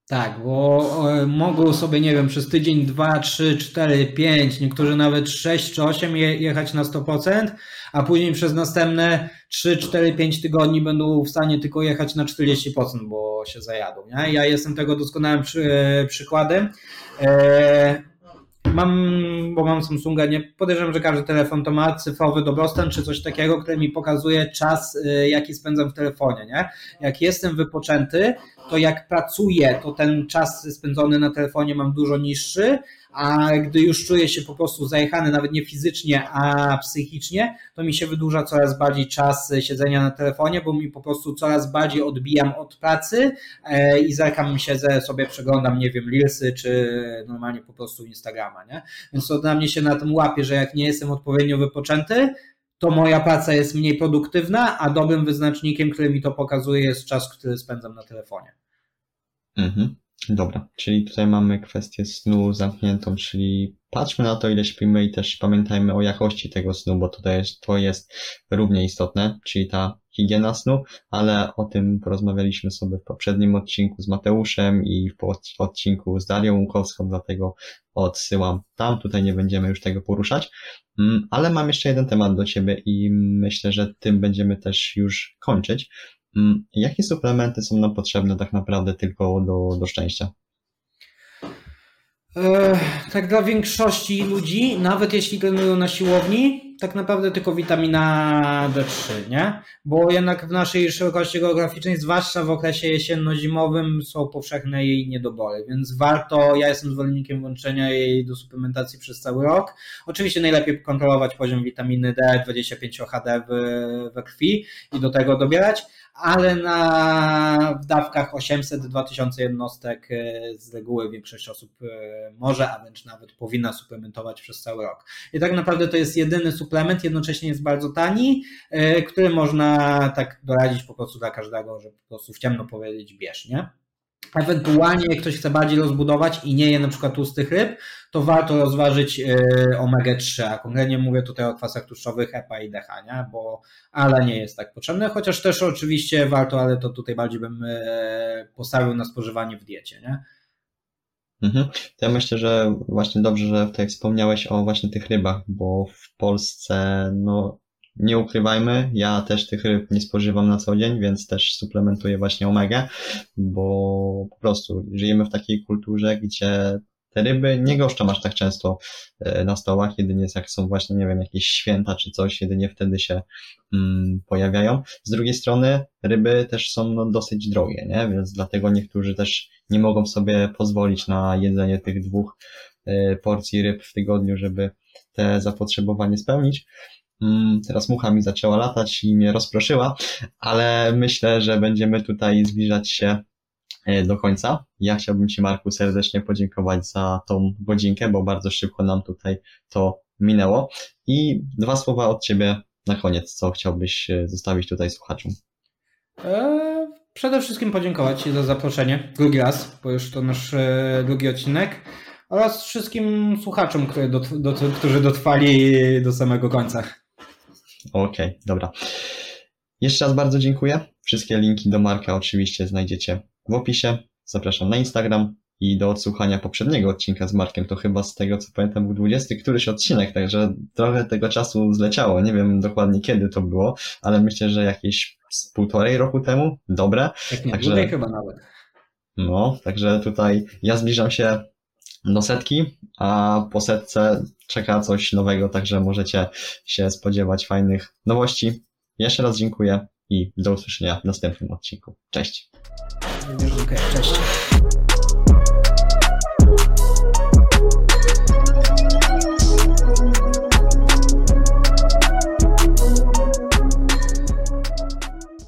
Tak, bo e, mogą sobie, nie wiem, przez tydzień, dwa, trzy, cztery, pięć, niektórzy nawet sześć czy osiem jechać na 100%, a później przez następne trzy, cztery, pięć tygodni będą w stanie tylko jechać na 40%, bo się zajadą. Nie? Ja jestem tego doskonałym przy, e, przykładem. E, mam, bo mam Samsunga, nie podejrzewam, że każdy telefon to ma cyfrowy dobrostan czy coś takiego, który mi pokazuje czas, jaki spędzam w telefonie. Nie? Jak jestem wypoczęty, to jak pracuję, to ten czas spędzony na telefonie mam dużo niższy, a gdy już czuję się po prostu zajechany, nawet nie fizycznie, a psychicznie, to mi się wydłuża coraz bardziej czas siedzenia na telefonie, bo mi po prostu coraz bardziej odbijam od pracy e, i zerkam siedzę sobie, przeglądam, nie wiem, Reelsy, czy normalnie po prostu Instagrama, nie? Więc to dla mnie się na tym łapie, że jak nie jestem odpowiednio wypoczęty, to moja praca jest mniej produktywna, a dobrym wyznacznikiem, który mi to pokazuje, jest czas, który spędzam na telefonie. Mhm. Dobra, czyli tutaj mamy kwestię snu zamkniętą, czyli patrzmy na to, ile śpimy i też pamiętajmy o jakości tego snu, bo tutaj to jest równie istotne, czyli ta higiena snu, ale o tym porozmawialiśmy sobie w poprzednim odcinku z Mateuszem i w odcinku z Darią Łukowską, dlatego odsyłam tam, tutaj nie będziemy już tego poruszać, mm, ale mam jeszcze jeden temat do Ciebie i myślę, że tym będziemy też już kończyć. Mm, jakie suplementy są nam potrzebne tak naprawdę tylko do, do szczęścia? Tak dla większości ludzi, nawet jeśli trenują na siłowni, tak naprawdę tylko witamina D3, nie? Bo jednak w naszej szerokości geograficznej, zwłaszcza w okresie jesienno-zimowym, są powszechne jej niedobory, więc warto, ja jestem zwolennikiem włączenia jej do suplementacji przez cały rok. Oczywiście najlepiej kontrolować poziom witaminy D, 25 HD we krwi i do tego dobierać, ale na dawkach 800-2000 jednostek e, z reguły większość osób e, może, a wręcz nawet powinna suplementować przez cały rok. I tak naprawdę to jest jedyny suplement, jednocześnie jest bardzo tani, e, który można tak doradzić po prostu dla każdego, że po prostu w ciemno powiedzieć bierz, nie? Ewentualnie jak ktoś chce bardziej rozbudować i nie je na przykład tłustych ryb, to warto rozważyć y, omega-3, a konkretnie mówię tutaj o kwasach tłuszczowych EPA i DH, nie? bo ale nie jest tak potrzebne, chociaż też oczywiście warto, ale to tutaj bardziej bym y, postawił na spożywanie w diecie. Nie? Mhm. To ja myślę, że właśnie dobrze, że tutaj wspomniałeś o właśnie tych rybach, bo w Polsce no nie ukrywajmy, ja też tych ryb nie spożywam na co dzień, więc też suplementuję właśnie omegę, bo po prostu żyjemy w takiej kulturze, gdzie te ryby nie goszczą aż tak często e, na stołach, jedynie jak są właśnie, nie wiem, jakieś święta czy coś, jedynie wtedy się mm, pojawiają. Z drugiej strony ryby też są no, dosyć drogie, nie? Więc dlatego niektórzy też nie mogą sobie pozwolić na jedzenie tych dwóch y, porcji ryb w tygodniu, żeby te zapotrzebowanie spełnić. Mm, teraz mucha mi zaczęła latać i mnie rozproszyła, ale myślę, że będziemy tutaj zbliżać się e, do końca. Ja chciałbym Ci, Marku, serdecznie podziękować za tą godzinkę, bo bardzo szybko nam tutaj to minęło. I dwa słowa od Ciebie na koniec, co chciałbyś e, zostawić tutaj słuchaczom. Eee, przede wszystkim podziękować Ci za zaproszenie. Drugi raz, bo już to nasz e, drugi odcinek. Oraz wszystkim słuchaczom, którzy dotrwali do samego końca. Okej, okay, dobra. Jeszcze raz bardzo dziękuję. Wszystkie linki do Marka oczywiście znajdziecie w opisie. Zapraszam na Instagram i do odsłuchania poprzedniego odcinka z Markiem. To chyba z tego co pamiętam był 20 któryś odcinek, także trochę tego czasu zleciało. Nie wiem dokładnie kiedy to było, ale myślę, że jakieś z półtorej roku temu. Dobre. Tak nie, także, chyba nawet. No, także tutaj ja zbliżam się do setki, a po setce czeka coś nowego, także możecie się spodziewać fajnych nowości. Jeszcze raz dziękuję i do usłyszenia w następnym odcinku. Cześć. Cześć.